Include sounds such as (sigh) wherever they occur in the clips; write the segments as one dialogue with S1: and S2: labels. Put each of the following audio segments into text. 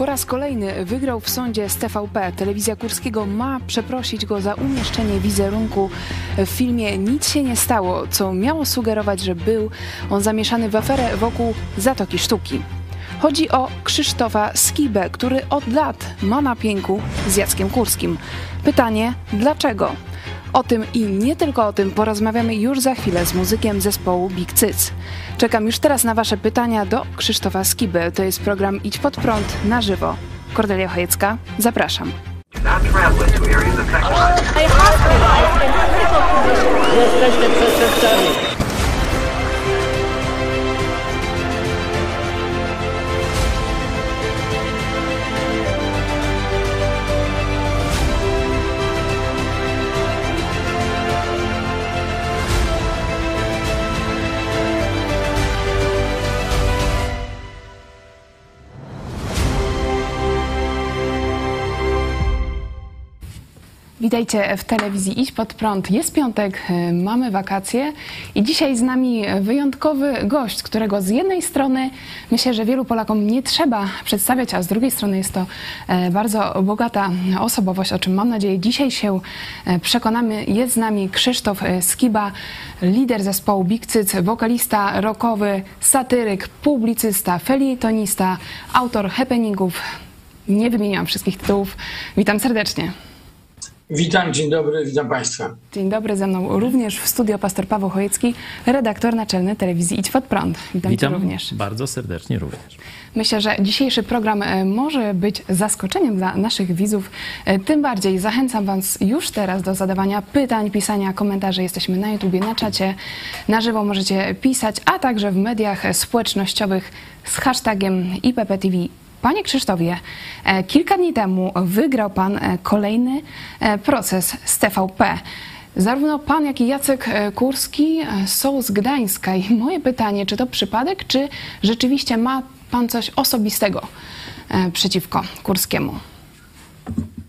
S1: Po raz kolejny wygrał w sądzie z TVP. Telewizja Kurskiego ma przeprosić go za umieszczenie wizerunku w filmie Nic się nie stało, co miało sugerować, że był on zamieszany w aferę wokół Zatoki Sztuki. Chodzi o Krzysztofa Skibę, który od lat ma na pięku z Jackiem Kurskim. Pytanie, dlaczego? O tym i nie tylko o tym porozmawiamy już za chwilę z muzykiem zespołu Big Cyc. Czekam już teraz na Wasze pytania do Krzysztofa Skiby. To jest program Idź Pod Prąd na żywo. Kordelia Chojecka, zapraszam.
S2: Jesteśmy przestępcami.
S1: Witajcie w telewizji Idź Pod Prąd. Jest piątek, y, mamy wakacje i dzisiaj z nami wyjątkowy gość, którego z jednej strony myślę, że wielu Polakom nie trzeba przedstawiać, a z drugiej strony jest to e, bardzo bogata osobowość, o czym mam nadzieję dzisiaj się e, przekonamy. Jest z nami Krzysztof e, Skiba, lider zespołu Big Cyc, wokalista rockowy, satyryk, publicysta, felietonista, autor happeningów. Nie wymieniłam wszystkich tytułów. Witam serdecznie.
S3: Witam, dzień dobry, witam Państwa.
S1: Dzień dobry, ze mną również w studio pastor Paweł Chojecki, redaktor naczelny telewizji Idź Pod Prąd. Witam,
S4: Witam
S1: Cię również.
S4: bardzo serdecznie również.
S1: Myślę, że dzisiejszy program e, może być zaskoczeniem dla naszych widzów. E, Tym bardziej zachęcam Was już teraz do zadawania pytań, pisania komentarzy. Jesteśmy na YouTubie, na czacie, na żywo możecie pisać, a także w mediach społecznościowych z hashtagiem IPPTV. Panie Krzysztofie, e, kilka dni temu wygrał Pan e, kolejny e, proces z TVP. Zarówno Pan, jak i Jacek Kurski są z Gdańska. I moje pytanie, czy to przypadek, czy rzeczywiście ma Pan coś osobistego przeciwko Kurskiemu?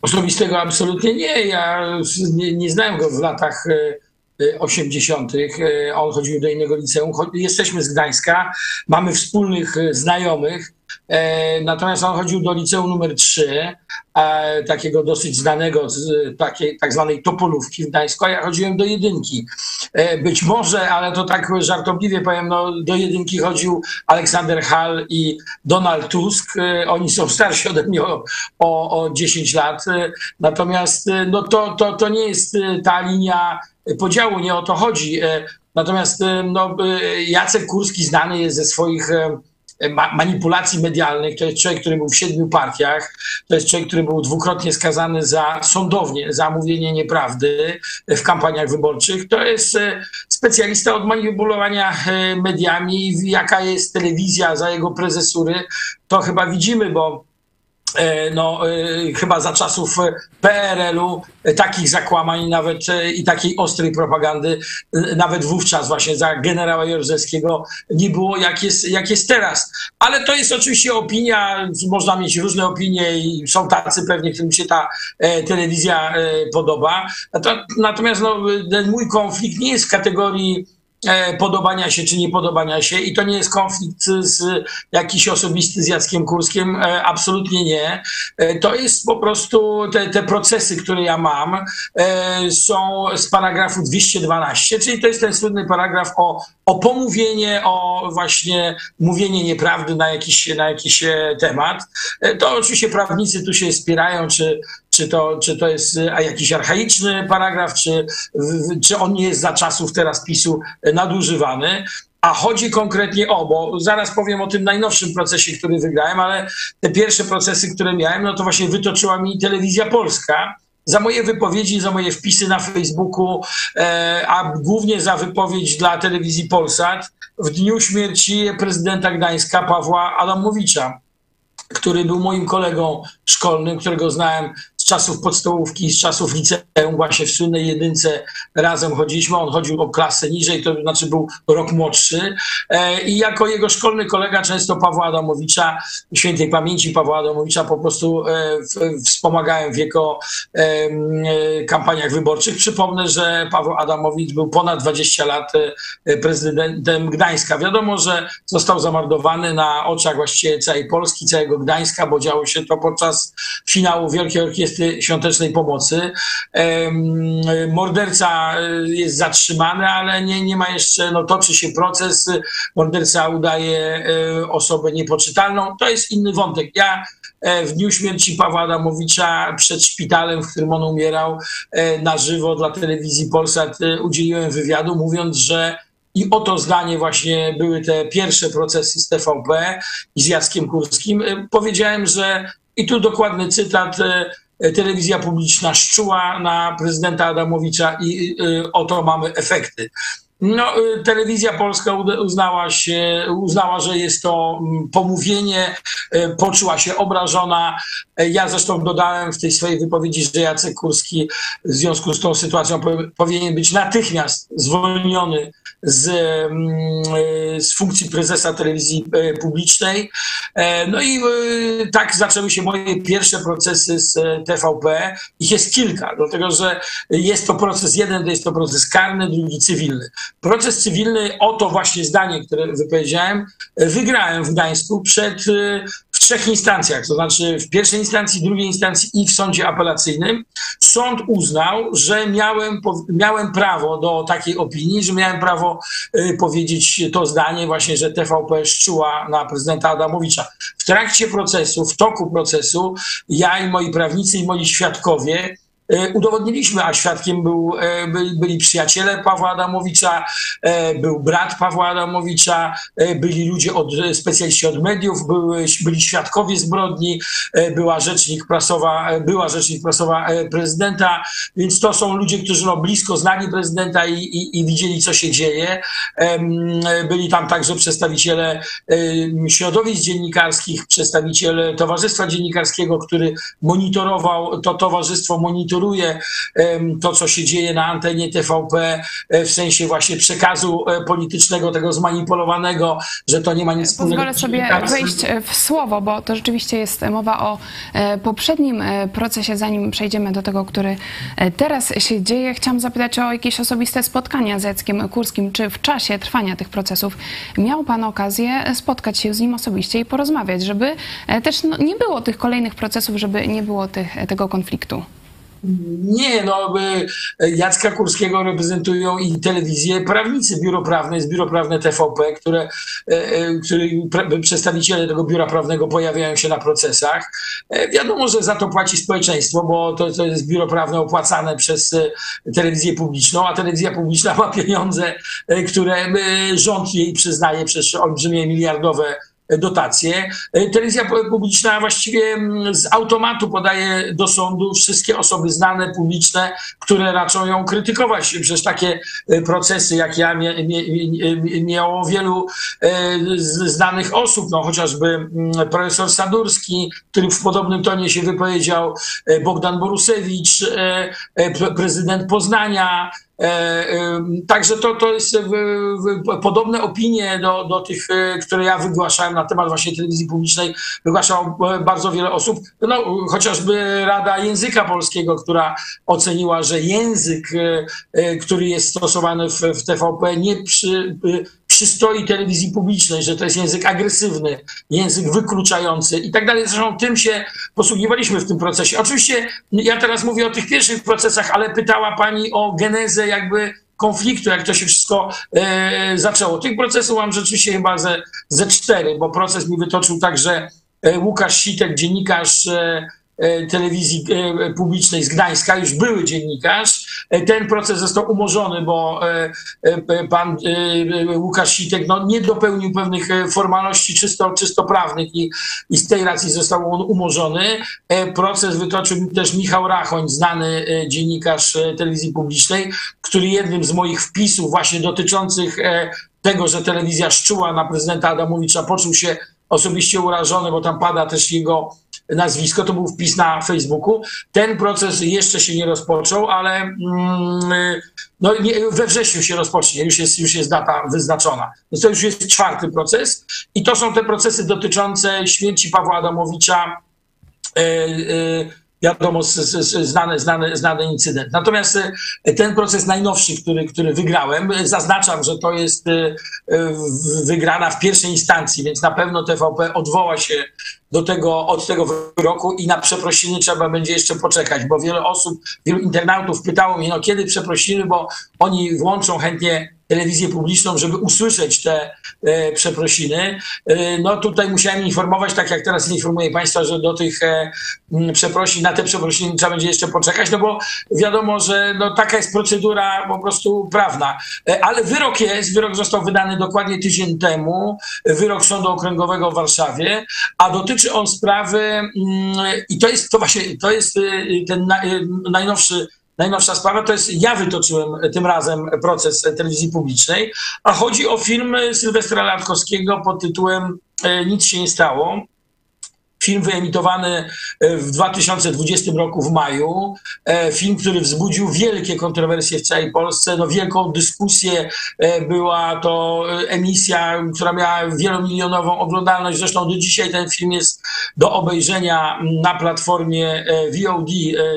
S3: Osobistego absolutnie nie. Ja nie, nie znałem go w latach e, e, 80. E, On chodził do innego liceum. Jesteśmy z Gdańska, mamy wspólnych znajomych. E, Natomiast on chodził do liceum numer 3, e, takiego dosyć znanego, takiej tak zwanej Topolówki w Gdańsku, a ja chodziłem do jedynki. E, Być może, ale to tak żartobliwie powiem, no, do jedynki chodził Aleksander Hall i Donald Tusk. Oni są starsi ode mnie o, o, o 10 lat. Natomiast no, to, to, to nie jest ta linia podziału, nie o to chodzi. Natomiast no, Jacek Kurski znany jest ze swoich ma- manipulacji medialnych. To jest człowiek, który był w siedmiu partiach. To jest człowiek, który był dwukrotnie skazany za sądownie, za mówienie nieprawdy w kampaniach wyborczych. To jest e, specjalista od manipulowania e, mediami. Jaka jest telewizja za jego prezesury, to chyba widzimy, bo no, e, chyba za czasów e, PRL-u e, takich zakłamań nawet e, i takiej ostrej propagandy e, nawet wówczas właśnie za generała Jaruzelskiego nie było jak jest, jak jest teraz. Ale to jest oczywiście opinia, można mieć różne opinie i są tacy pewnie, którym się ta e, telewizja e, podoba. Nato- Natomiast no, ten mój konflikt nie jest w kategorii e, podobania się czy nie podobania się i to nie jest konflikt z jakiś osobisty z Jackiem Kurskiem, e, absolutnie nie. E, To jest po prostu te, te procesy, które ja mam e, są z paragrafu 212, czyli to jest ten słynny paragraf o, o pomówienie, o właśnie mówienie nieprawdy na jakiś, na jakiś e, temat. E, To oczywiście prawnicy tu się spierają, czy, czy to, czy to jest jakiś archaiczny paragraf, czy, czy on nie jest za czasów teraz PiSu nadużywany. A chodzi konkretnie o, bo zaraz powiem o tym najnowszym procesie, który wygrałem, ale te pierwsze procesy, które miałem, no to właśnie wytoczyła mi telewizja polska za moje wypowiedzi, za moje wpisy na Facebooku, e, a głównie za wypowiedź dla telewizji Polsat w dniu śmierci prezydenta Gdańska Pawła Adamowicza który był moim kolegą szkolnym, którego znałem czasów podstawówki, z czasów liceum, właśnie w słynnej jedynce razem chodziliśmy. On chodził o klasę niżej, to znaczy był rok młodszy. I jako jego szkolny kolega często Pawła Adamowicza, świętej pamięci Pawła Adamowicza, po prostu wspomagałem w jego kampaniach wyborczych. Przypomnę, że Paweł Adamowicz był ponad 20 lat prezydentem Gdańska. Wiadomo, że został zamordowany na oczach właściwie całej Polski, całego Gdańska, bo działo się to podczas finału Wielkiej Orkiestry Świątecznej Pomocy. Morderca e, jest zatrzymany, ale nie, nie ma jeszcze, no toczy się proces. Morderca udaje e, osobę niepoczytalną. To jest inny wątek. Ja e, w dniu śmierci Pawła Adamowicza przed szpitalem, w którym on umierał, na żywo dla telewizji Polsat udzieliłem wywiadu, mówiąc, że i o to zdanie właśnie były te pierwsze procesy z TVP i z Jackiem Kurskim. E, powiedziałem, że i tu dokładny cytat, e, telewizja publiczna szczuła na prezydenta Adamowicza i e, oto mamy efekty. No, telewizja polska uznała, się, uznała, że jest to mm, pomówienie, poczuła się obrażona. Ja zresztą dodałem w tej swojej wypowiedzi, że Jacek Kurski w związku z tą sytuacją powinien być natychmiast zwolniony z, mm, z funkcji prezesa telewizji e, publicznej. E, no i e, tak zaczęły się moje pierwsze procesy z TVP. Ich jest kilka, dlatego że jest to proces jeden, to jest to proces karny, drugi cywilny. Proces cywilny, oto właśnie zdanie, które wypowiedziałem, wygrałem w Gdańsku przed trzech instancjach, to znaczy w pierwszej instancji, drugiej instancji i w sądzie apelacyjnym, sąd uznał, że miałem, miałem prawo do takiej opinii, że miałem prawo y, powiedzieć to zdanie właśnie, że TVP szczuła na prezydenta Adamowicza. W trakcie procesu, w toku procesu, ja i moi prawnicy i moi świadkowie udowodniliśmy, a świadkiem był, e, byli, byli przyjaciele Pawła Adamowicza, e, był brat Pawła Adamowicza, byli ludzie, od, specjaliści od mediów, były, byli świadkowie zbrodni, była rzecznik prasowa, była rzecznik prasowa prezydenta, więc to są ludzie, którzy no, blisko znali prezydenta i, i, i widzieli, co się dzieje. Byli tam także przedstawiciele środowisk dziennikarskich, przedstawiciele Towarzystwa Dziennikarskiego, który monitorował, to towarzystwo monitoruje monitoruje to, co się dzieje na antenie TVP e, w sensie właśnie przekazu e, politycznego, tego zmanipulowanego, że to nie ma nic
S1: wspólnego. Pozwolę sobie wejść e, w słowo, bo to rzeczywiście jest mowa o poprzednim procesie, zanim przejdziemy do tego, który teraz się dzieje. Chciałam zapytać o jakieś osobiste spotkania z Jackiem Kurskim. Czy w czasie trwania tych procesów miał Pan okazję spotkać się z nim osobiście i porozmawiać, żeby też no, nie było tych kolejnych procesów, żeby nie było tych, tego konfliktu?
S3: Nie, no Jacka Kurskiego reprezentują i telewizję prawnicy, biuro prawne, jest biuro prawne TVP, które, e, e, które przedstawiciele tego biura prawnego pojawiają się na procesach. E, wiadomo, że za to płaci społeczeństwo, bo to, to jest biuro prawne opłacane przez telewizję publiczną, a telewizja publiczna ma pieniądze, które rząd jej przyznaje przez olbrzymie miliardowe dotacje. E, telewizja publiczna właściwie mm, z automatu podaje do sądu wszystkie osoby znane, publiczne, które raczą ją krytykować. Przecież takie e, procesy, jak ja, miało wielu e, znanych osób, no chociażby mm, profesor Sadurski, który w podobnym tonie się wypowiedział, Bogdan Borusewicz, prezydent Poznania, także to, to jest podobne opinie do, do tych, e, które ja wygłaszałem na temat właśnie telewizji publicznej, wygłaszało e, bardzo wiele osób. No, chociażby Rada Języka Polskiego, która oceniła, że język, który jest stosowany w, w TVP, nie przy, przystoi telewizji publicznej, że to jest język agresywny, język wykluczający i tak dalej. Zresztą tym się posługiwaliśmy w tym procesie. Oczywiście ja teraz mówię o tych pierwszych procesach, ale pytała pani o genezę jakby konfliktu, jak to się wszystko e, zaczęło. Tych procesów mam rzeczywiście chyba ze, ze cztery, bo proces mi wytoczył także e, Łukasz Sitek, dziennikarz e, telewizji e, publicznej z Gdańska, już były dziennikarz. E, ten proces został umorzony, bo pan Łukasz Sitek no, nie dopełnił pewnych formalności czysto, czysto prawnych i, i z tej racji został on umorzony. Proces wytoczył też Michał Rachoń, znany dziennikarz telewizji publicznej, który jednym z moich wpisów właśnie dotyczących tego, że telewizja szczuła na prezydenta Adamowicza, poczuł się osobiście urażony, bo tam pada też jego nazwisko, to był wpis na Facebooku. Ten proces jeszcze się nie rozpoczął, ale mm, no, nie, we wrześniu się rozpocznie, już jest, już jest data wyznaczona. Więc to już jest czwarty proces i to są te procesy dotyczące śmierci Pawła Adamowicza, e, e, wiadomo, z, z, znany, znany, znany incydent. Natomiast e, ten proces najnowszy, który, który wygrałem, e, zaznaczam, że to jest e, wygrana w pierwszej instancji, więc na pewno TVP odwoła się do tego, od tego wyroku i na przeprosiny trzeba będzie jeszcze poczekać, bo wiele osób, wielu internautów pytało mnie, no kiedy przeprosiny, bo oni włączą chętnie telewizję publiczną, żeby usłyszeć te e, przeprosiny. E, no tutaj musiałem informować, tak jak teraz informuję Państwa, że do tych e, przeprosin, na te przeprosiny trzeba będzie jeszcze poczekać, no bo wiadomo, że no, taka jest procedura po prostu prawna. E, ale wyrok jest, wyrok został wydany dokładnie tydzień temu, wyrok Sądu Okręgowego w Warszawie, a dotyczy on sprawy mm, i to jest to właśnie, to jest y, ten y, najnowszy najnowsza sprawa to jest, ja wytoczyłem tym razem proces telewizji publicznej, a chodzi o film Sylwestra Latkowskiego pod tytułem e, Nic się nie stało. Film wyemitowany e, w 2020 roku w maju. E, film, który wzbudził wielkie kontrowersje w całej Polsce. No, wielką dyskusję była to emisja, która miała wielomilionową oglądalność. Zresztą do dzisiaj ten film jest do obejrzenia na platformie VOD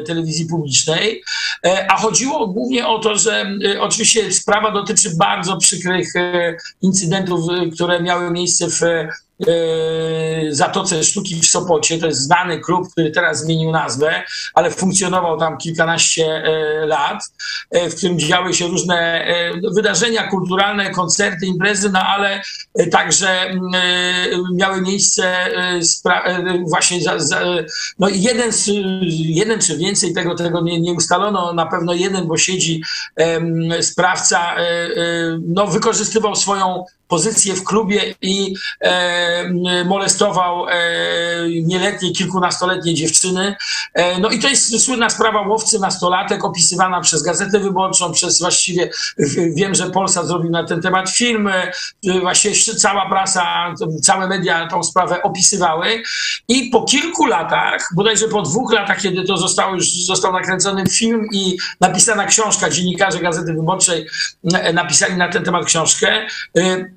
S3: telewizji publicznej. E, a chodziło głównie o to, że e, oczywiście sprawa dotyczy bardzo przykrych e, incydentów, które miały miejsce w Zatoce Sztuki w Sopocie. To jest znany klub, który teraz zmienił nazwę, ale funkcjonował tam kilkanaście lat, w którym działy się różne wydarzenia kulturalne, koncerty, imprezy, no ale także miały miejsce właśnie za, za, no jeden, jeden czy więcej tego, tego nie, nie ustalono, na pewno jeden, bo siedzi sprawca, no, wykorzystywał swoją pozycję w klubie i e, molestował e, nieletnie, kilkunastoletnie dziewczyny. E, no i to jest słynna sprawa łowcy nastolatek, opisywana przez Gazetę Wyborczą, przez właściwie, wiem, że Polsa zrobił na ten temat film, e, właściwie cała prasa, całe media tą sprawę opisywały i po kilku latach, bodajże po dwóch latach, kiedy to zostało już, został nakręcony film i napisana książka, dziennikarze Gazety Wyborczej napisali na ten temat książkę,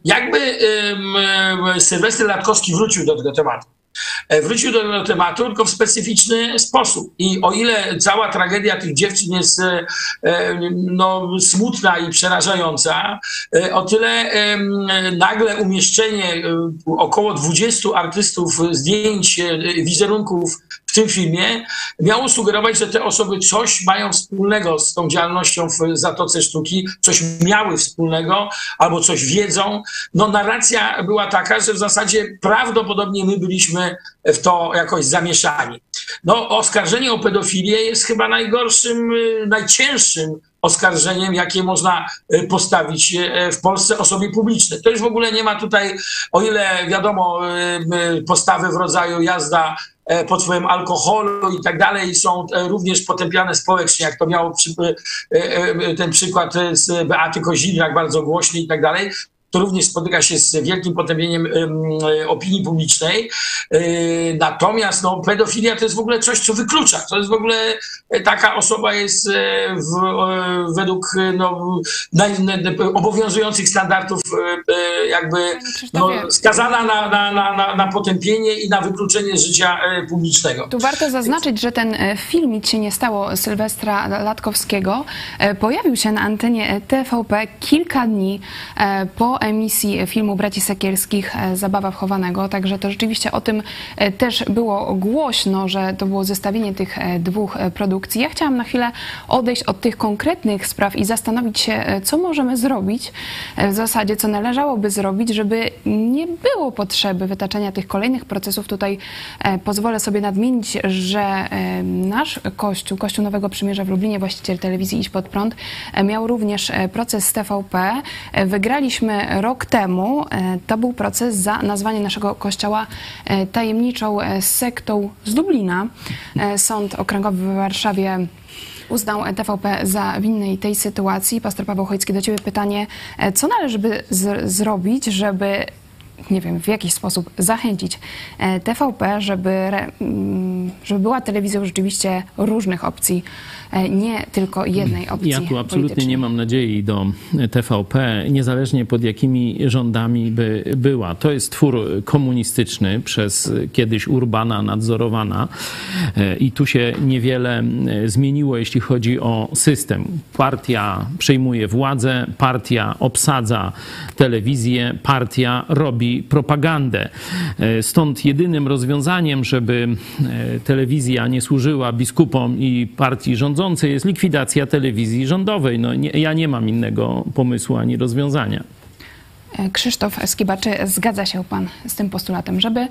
S3: e, jakby Sylwester Latkowski wrócił do tego tematu. E, wrócił do tego tematu, tylko w specyficzny sposób. I o ile cała tragedia tych dziewczyn jest e, no, smutna i przerażająca, e, o tyle nagle umieszczenie około 20 artystów zdjęć, wizerunków tym filmie miało sugerować, że te osoby coś mają wspólnego z tą działalnością w Zatoce Sztuki, coś miały wspólnego albo coś wiedzą. No narracja była taka, że w zasadzie prawdopodobnie my byliśmy w to jakoś zamieszani. No oskarżenie o pedofilię jest chyba najgorszym, y, najcięższym oskarżeniem, jakie można y, postawić y, w Polsce osobie publicznej. To już w ogóle nie ma tutaj, o ile wiadomo, postawy w rodzaju jazda pod wpływem alkoholu i tak dalej. Są e, również potępiane społecznie, jak to miało przy, e, ten przykład z Beaty Kozidrak bardzo głośny i tak dalej to również spotyka się z wielkim potępieniem opinii publicznej. Natomiast no, pedofilia to jest w ogóle coś, co wyklucza. To jest w ogóle taka osoba jest w, według no, obowiązujących standardów jakby no, skazana na, na, na, na potępienie i na wykluczenie życia publicznego.
S1: Tu warto zaznaczyć, że ten film Nic się nie stało Sylwestra Latkowskiego pojawił się na antenie TVP kilka dni po emisji filmu Braci Sekielskich e, Zabawa wchowanego, także to rzeczywiście o tym e, też było głośno, że to było zestawienie tych e, dwóch produkcji. Ja chciałam na chwilę odejść od tych konkretnych spraw i zastanowić się, co możemy zrobić, w zasadzie co należałoby zrobić, żeby nie było potrzeby wytaczania tych kolejnych procesów. Tutaj pozwolę sobie nadmienić, że nasz Kościół, Kościół Nowego Przymierza w Lublinie, właściciel telewizji Iść Pod Prąd, miał również proces z TVP. Wygraliśmy rok temu e, to był proces za nazwanie naszego kościoła e, tajemniczą e, sektą z Dublina. Sąd Okręgowy w Warszawie uznał TVP za winnej tej sytuacji. Pastor Paweł Chojcki, do Ciebie pytanie, co należy by zrobić, żeby nie wiem, w jakiś sposób zachęcić TVP, żeby, mm, żeby była telewizją rzeczywiście różnych opcji, nie tylko jednej opcji
S4: Ja tu absolutnie nie mam nadziei do TVP, niezależnie pod jakimi rządami by była. To jest twór komunistyczny przez kiedyś Urbana nadzorowana e, i tu się niewiele e, zmieniło, jeśli chodzi o system. Partia przejmuje władzę, partia obsadza telewizję, partia robi propagandę. E, Stąd jedynym rozwiązaniem, żeby e, telewizja nie służyła biskupom i partii rządzącej jest likwidacja telewizji rządowej. No, nie, ja nie mam innego pomysłu ani rozwiązania.
S1: Krzysztof Skiba, czy zgadza się pan z tym postulatem, żeby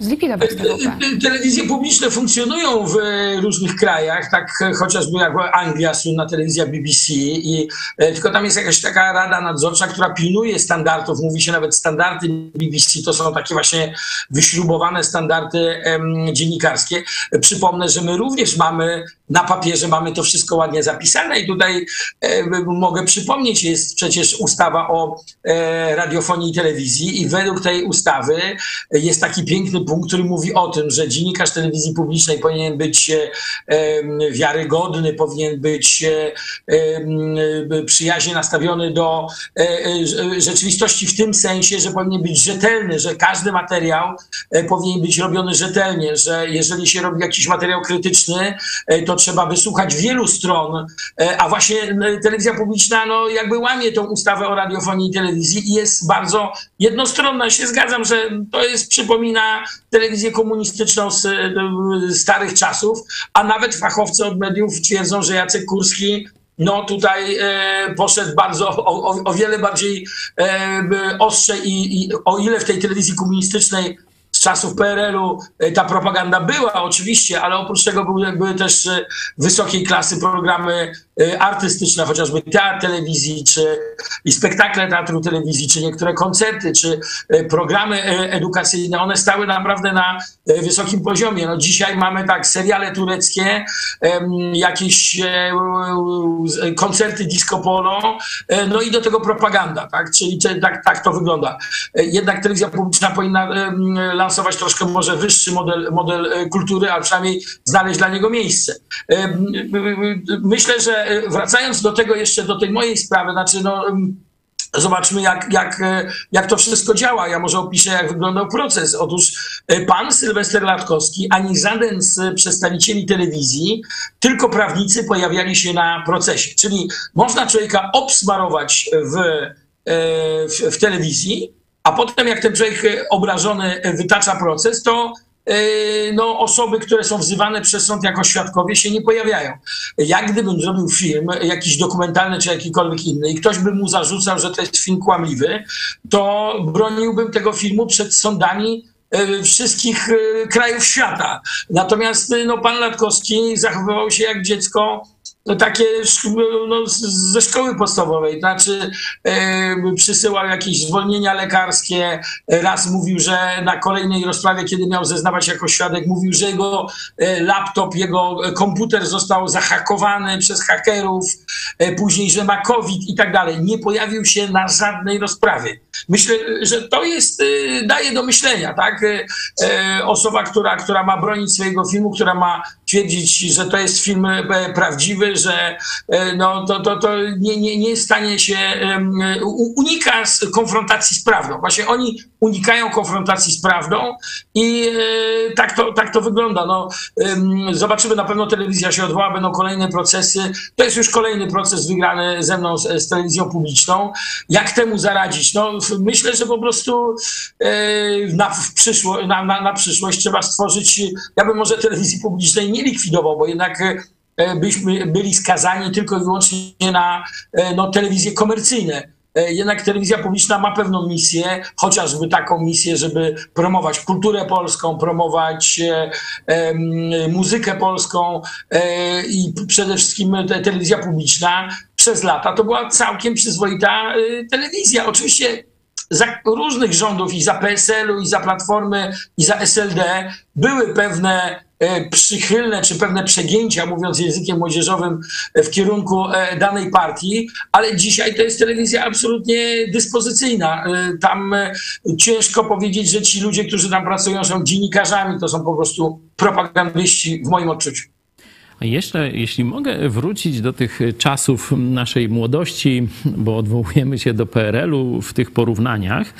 S1: zlikwidować TVP?
S3: Telewizje publiczne funkcjonują w e, różnych krajach, tak e, chociażby jak Anglia, słynna telewizja BBC, i, e, tylko tam jest jakaś taka rada nadzorcza, która pilnuje standardów, mówi się nawet standardy BBC, to są takie właśnie wyśrubowane standardy em, dziennikarskie. Przypomnę, że my również mamy na papierze, mamy to wszystko ładnie zapisane i tutaj mogę przypomnieć, jest przecież ustawa o e, radiofonii i telewizji i według tej ustawy jest taki piękny punkt, który mówi o tym, że dziennikarz telewizji publicznej powinien być e, wiarygodny, powinien być e, em, przyjaźnie nastawiony do e, e, rzeczywistości w tym sensie, że powinien być rzetelny, że każdy materiał e, powinien być robiony rzetelnie, że jeżeli się robi jakiś materiał krytyczny, e, to trzeba wysłuchać wielu stron, e, a właśnie m, telewizja publiczna no, jakby łamie tą ustawę o radiofonii i telewizji i jest bardzo jednostronna. Ja się zgadzam, że to jest, przypomina telewizję komunistyczną z e, starych czasów, a nawet fachowcy od mediów twierdzą, że Jacek Kurski no tutaj e, poszedł bardzo o, o, o wiele bardziej e, ostrze i, i o ile w tej telewizji komunistycznej z czasów PRL-u e, ta propaganda była oczywiście, ale oprócz tego były, były też e, wysokiej klasy programy artystyczne, chociażby teatr telewizji, czy i spektakle teatru telewizji, czy niektóre koncerty, czy e, programy e, edukacyjne. One stały naprawdę na wysokim poziomie. No dzisiaj mamy tak seriale tureckie, jakieś e, koncerty disco polo, e, no i do tego propaganda, tak? Czyli czy- tak, tak to wygląda. E, Jednak telewizja publiczna powinna lansować troszkę może wyższy model, model kultury, a przynajmniej znaleźć dla niego miejsce. Myślę, że wracając do tego jeszcze, do tej mojej sprawy, znaczy no em, Zobaczmy, jak, jak, e, jak to wszystko działa. Ja może opiszę, jak wyglądał proces. Otóż e, pan Sylwester Latkowski, ani żaden z przedstawicieli telewizji, tylko prawnicy pojawiali się na procesie. Czyli można człowieka obsmarować w, e, w, w telewizji, a potem, jak ten człowiek e, obrażony e, wytacza proces, to e, no, osoby, które są wzywane przez sąd jako świadkowie się nie pojawiają. Jak gdybym zrobił film, jakiś dokumentalny czy jakikolwiek inny i ktoś by mu zarzucał, że to jest film kłamliwy, to broniłbym tego filmu przed sądami e, wszystkich e, krajów świata. Natomiast e, no, pan Latkowski zachowywał się jak dziecko takie szk- no, ze szkoły podstawowej, znaczy e, przysyłał jakieś zwolnienia lekarskie, raz mówił, że na kolejnej rozprawie, kiedy miał zeznawać jako świadek, mówił, że jego e, laptop, jego komputer został zahakowany przez hakerów, e, później, że ma COVID i tak dalej. Nie pojawił się na żadnej rozprawie. Myślę, że to jest, e, daje do myślenia, tak? Osoba, która, która ma bronić swojego filmu, która ma twierdzić, że to jest film e, prawdziwy, że e, no, to, to, to nie, nie, nie stanie się, u- unika konfrontacji z prawdą. Właśnie oni unikają konfrontacji z prawdą i e, tak to, tak to wygląda. No, zobaczymy, na pewno telewizja się odwoła, będą kolejne procesy. To jest już kolejny proces wygrany ze mną z, z telewizją publiczną. Jak temu zaradzić? No, myślę, że po prostu e, na, przyszło, na, na, na przyszłość trzeba stworzyć, ja bym może telewizji publicznej nie likwidował, bo jednak e, byśmy byli skazani tylko i wyłącznie na e, no, telewizje komercyjne. E, Jednak telewizja publiczna ma pewną misję, chociażby taką misję, żeby promować kulturę polską, promować e, muzykę polską e, i przede wszystkim te, telewizja publiczna przez lata to była całkiem przyzwoita e, telewizja. Oczywiście za różnych rządów i za PSL-u, i za Platformy, i za SLD były pewne e, przychylne czy pewne przegięcia, mówiąc językiem młodzieżowym, w kierunku e, danej partii, ale dzisiaj to jest telewizja absolutnie dyspozycyjna. E, Tam ciężko powiedzieć, że ci ludzie, którzy tam pracują, są dziennikarzami, to są po prostu propagandyści w moim odczuciu.
S4: Jeszcze, jeśli mogę wrócić do tych czasów naszej młodości, bo odwołujemy się do PRL-u w tych porównaniach,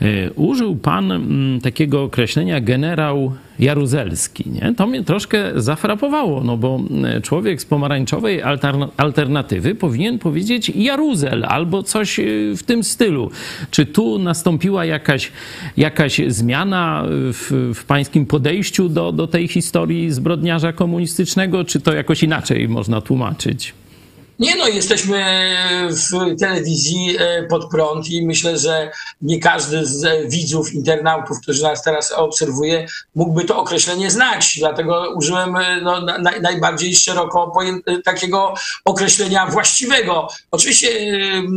S4: e, użył pan mm, takiego określenia generał Jaruzelski. Nie? To mnie troszkę zafrapowało, no bo e, człowiek z pomarańczowej alterna- alternatywy powinien powiedzieć Jaruzel albo coś e, w tym stylu. Czy tu nastąpiła jakaś, jakaś zmiana w, w pańskim podejściu do, do tej historii zbrodniarza komunistycznego, czy to jakoś inaczej można tłumaczyć?
S3: Nie no, jesteśmy w telewizji e, pod prąd i myślę, że nie każdy z e, widzów, internautów, którzy nas teraz obserwuje, mógłby to określenie znać. Dlatego użyłem e, no, na, na- najbardziej szeroko takiego określenia właściwego. Oczywiście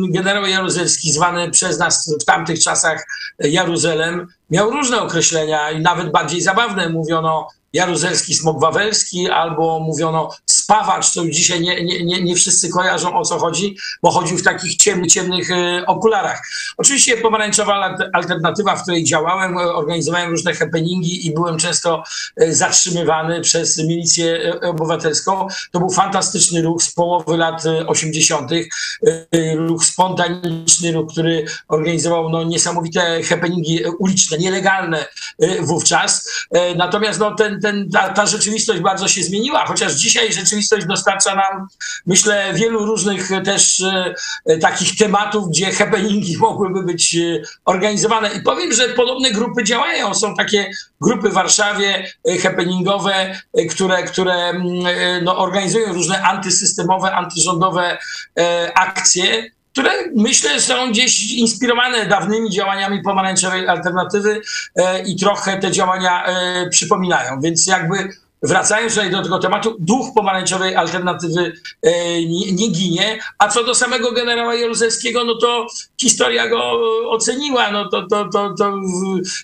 S3: generał Jaruzelski, zwany przez nas w tamtych czasach Jaruzelem, miał różne określenia i nawet bardziej zabawne. Mówiono Jaruzelski smok wawelski, albo mówiono spawacz, co już dzisiaj nie, nie, nie, wszyscy kojarzą o co chodzi, bo chodził w takich ciemnych, ciemnych e, okularach. Oczywiście pomarańczowa al- alternatywa, w której działałem, e, organizowałem różne happeningi i byłem często e, zatrzymywany przez milicję obywatelską. To był fantastyczny ruch z połowy lat e, 80., e, ruch spontaniczny, ruch, który organizował no, niesamowite happeningi uliczne, nielegalne wówczas. Natomiast no, ten, ten, ta, ta rzeczywistość bardzo się zmieniła, chociaż dzisiaj rzeczywistość dostarcza nam, myślę, wielu różnych też e, takich tematów, gdzie happeningi (laughs) mogłyby być e, organizowane. I powiem, że podobne grupy działają. Są takie grupy w Warszawie e, happeningowe, które, które mm, no, organizują różne antysystemowe, antyrządowe akcje które myślę są gdzieś inspirowane dawnymi działaniami pomarańczowej alternatywy e, i trochę te działania e, przypominają. Więc jakby wracając tutaj do tego tematu, duch pomarańczowej alternatywy e, nie, nie ginie. A co do samego generała Jaruzelskiego, no to historia go oceniła. No to, to, to, to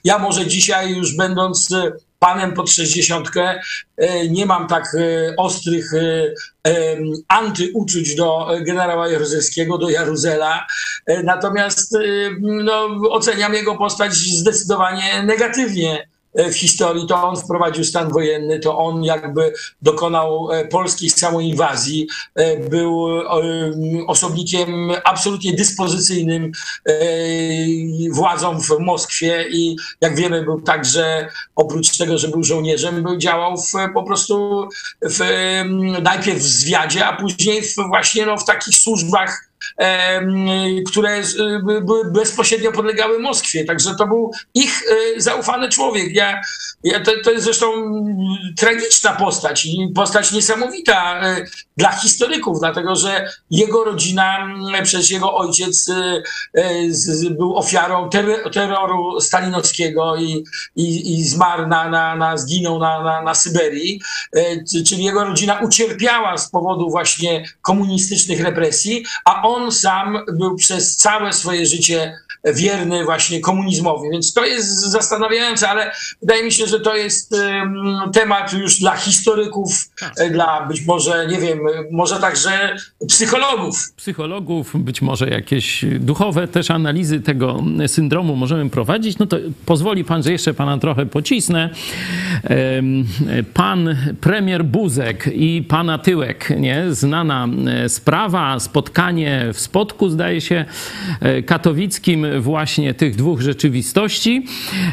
S3: ja może dzisiaj już będąc panem pod 60 e, nie mam tak e, ostrych e, antyuczuć do generała Jaruzelskiego, do Jaruzela. Natomiast no, oceniam jego postać zdecydowanie negatywnie historii. To on wprowadził stan wojenny, to on jakby dokonał e, polskiej samoinwazji, e, był e, osobnikiem absolutnie dyspozycyjnym e, władzom w Moskwie i jak wiemy był także, oprócz tego, że był żołnierzem, był działał w, po prostu w, najpierw w zwiadzie, a później w, właśnie no, w takich służbach które były bezpośrednio podlegały Moskwie. Także to był ich e, zaufany człowiek. Ja, ja, to, to jest zresztą tragiczna postać i postać niesamowita e, dla historyków, dlatego że jego rodzina, przecież jego ojciec był ofiarą ter- terroru stalinowskiego i, i, i zmarł, na, na, na, zginął na, na, na Syberii, czyli jego rodzina ucierpiała z powodu właśnie komunistycznych represji, a on sam był przez całe swoje życie wierny właśnie komunizmowi. Więc to jest zastanawiające, ale wydaje mi się, że to jest em, temat już dla historyków, e, dla być może, nie wiem, może także psychologów.
S4: psychologów, być może jakieś duchowe też analizy tego syndromu możemy prowadzić, no to pozwoli pan, że jeszcze pana trochę pocisnę. Pan premier Buzek i pana Tyłek, nie? Znana e, sprawa, spotkanie w Spodku, zdaje się, e, katowickim właśnie tych dwóch rzeczywistości.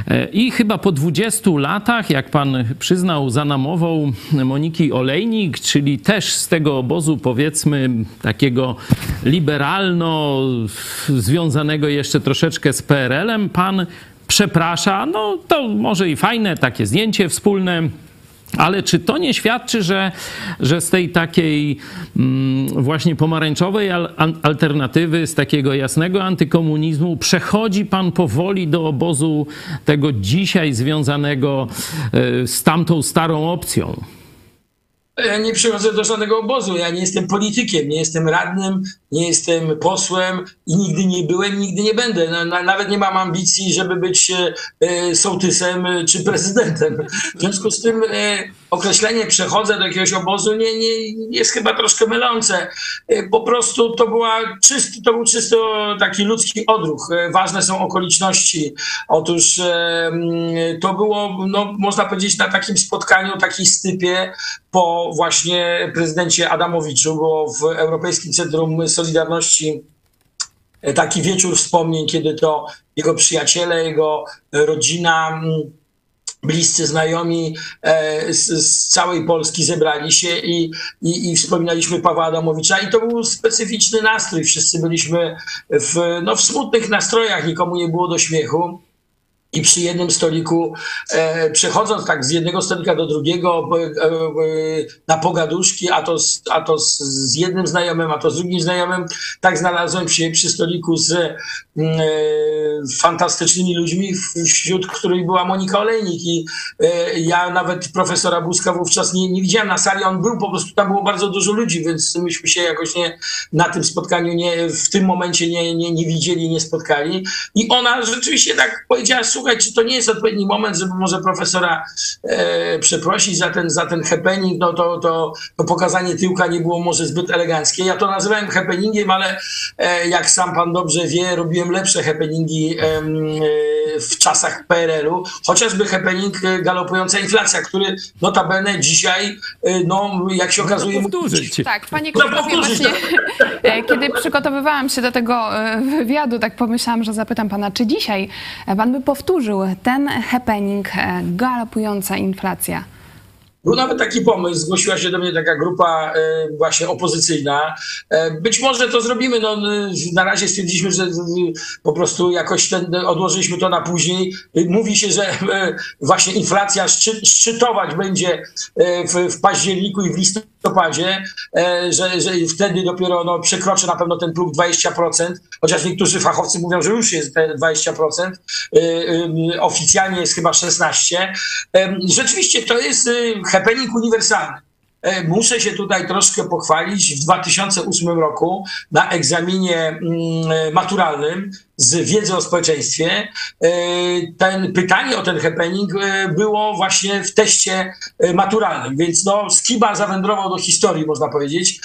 S4: E, I chyba po 20 latach, jak pan przyznał za namową Moniki Olejnik, czyli też z tego obozu powiedzmy takiego liberalno związanego jeszcze troszeczkę z PRL-em, pan przeprasza, no to może i fajne takie zdjęcie wspólne, ale czy to nie świadczy, że, że z tej takiej mm, właśnie pomarańczowej alternatywy, z takiego jasnego antykomunizmu, przechodzi pan powoli do obozu tego dzisiaj związanego e, z tamtą starą opcją?
S3: Ja nie przychodzę do żadnego obozu. Ja nie jestem politykiem, nie jestem radnym, nie jestem posłem i nigdy nie byłem, nigdy nie będę. Na, na, nawet nie mam ambicji, żeby być e, e sołtysem e, czy prezydentem. W związku z tym e, określenie przechodzę do jakiegoś obozu nie, nie, jest chyba troszkę mylące. E, po prostu to, była czysty, to był czysto taki ludzki odruch. E, ważne są okoliczności. Otóż to było, no, można powiedzieć, na takim spotkaniu, takiej stypie po właśnie prezydencie Adamowiczu, bo w Europejskim Centrum Solidarności e, taki wieczór wspomnień, kiedy to jego przyjaciele, jego rodzina, bliscy znajomi e, z, z, całej Polski zebrali się i, i, i, wspominaliśmy Pawła Adamowicza i to był specyficzny nastrój. Wszyscy byliśmy w, no, w smutnych nastrojach, nikomu nie było do śmiechu i przy jednym stoliku, e, przechodząc tak z jednego stolika do drugiego e, e, na pogaduszki, a to, z, a to z, jednym znajomym, a to z drugim znajomym, tak znalazłem się przy stoliku z mm, e, fantastycznymi ludźmi, wśród których była Monika Olejnik i e, ja nawet profesora Buzka wówczas nie, nie widziałem na sali, on był po prostu, tam było bardzo dużo ludzi, więc myśmy się jakoś nie na tym spotkaniu nie, w tym momencie nie, nie, nie widzieli, nie spotkali. I ona rzeczywiście tak powiedziała, słuchaj, czy to nie jest odpowiedni moment, żeby może profesora e, przeprosić za ten, za ten happening, no to, to, to pokazanie tyłka nie było może zbyt eleganckie. Ja to nazywałem happeningiem, ale e, jak sam pan dobrze wie, robiłem lepsze happeningi e, w czasach PRL-u, chociażby happening e, galopująca inflacja, który notabene dzisiaj, e, no jak się okazuje...
S4: Powtórzyć.
S1: Tak, panie Krzysztofie, właśnie (laughs) e, kiedy przygotowywałam się do tego wywiadu, tak pomyślałam, że zapytam pana, czy dzisiaj pan by powtórzył ten happening, galopująca inflacja?
S3: Był nawet taki pomysł, zgłosiła się do mnie taka grupa e, właśnie opozycyjna. E, być może to zrobimy, no na razie stwierdziliśmy, że po prostu jakoś ten, odłożyliśmy to na później. Mówi się, że e, właśnie inflacja szczytować będzie w, w październiku i w listopadzie listopadzie, e, że, że wtedy dopiero no, przekroczy na pewno ten próg 20%, chociaż niektórzy fachowcy mówią, że już jest te 20%, e, e, oficjalnie jest chyba 16%. Rzeczywiście to jest happening uniwersalny. Muszę się tutaj troszkę pochwalić. W 2008 roku na egzaminie mm, maturalnym z wiedzy o społeczeństwie. E, ten pytanie o ten happening e, było właśnie w teście e, maturalnym, więc no, Skiba zawędrował do historii, można powiedzieć.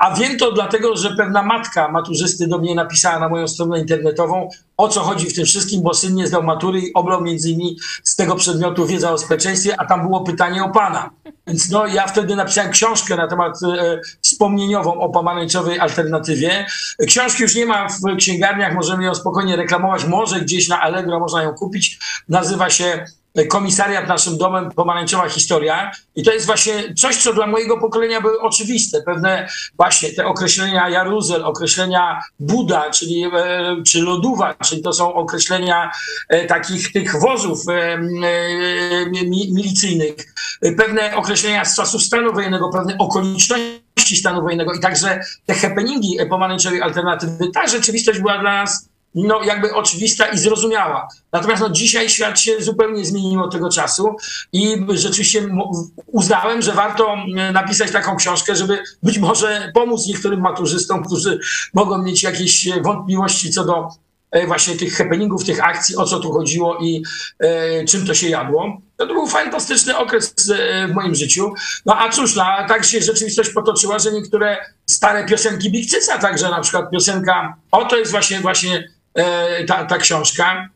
S3: A wiem to dlatego, że pewna matka maturzysty do mnie napisała na moją stronę internetową, o co chodzi w tym wszystkim, bo syn nie zdał matury i oblał między innymi z tego przedmiotu wiedza o społeczeństwie, a tam było pytanie o pana. Więc no, ja wtedy napisałem książkę na temat e, wspomnieniową o pomarańczowej alternatywie. Książki już nie ma w księgarniach, możemy ją spokojnie reklamować, może gdzieś na Allegro można ją kupić. Nazywa się komisariat naszym domem, pomarańczowa historia. I to jest właśnie coś, co dla mojego pokolenia były oczywiste. Pewne właśnie te określenia Jaruzel, określenia Buda, czyli, e, czy Loduwa, czyli to są określenia e, takich tych wozów e, milicyjnych. Pewne określenia z czasów stanu wojennego, pewne okoliczności stanu wojennego i także te happeningi pomarańczowej alternatywy. Ta rzeczywistość była dla nas no, jakby oczywista i zrozumiała. Natomiast no, dzisiaj świat się zupełnie zmienił od tego czasu i rzeczywiście uznałem, że warto napisać taką książkę, żeby być może pomóc niektórym maturzystom, którzy mogą mieć jakieś wątpliwości co do e, właśnie tych happeningów, tych akcji, o co tu chodziło i e, czym to się jadło. To, to był fantastyczny okres e, w moim życiu. No a cóż, no, tak się rzeczywistość potoczyła, że niektóre stare piosenki Bikcyca, także na przykład piosenka, o to jest właśnie, właśnie ta, ta książka.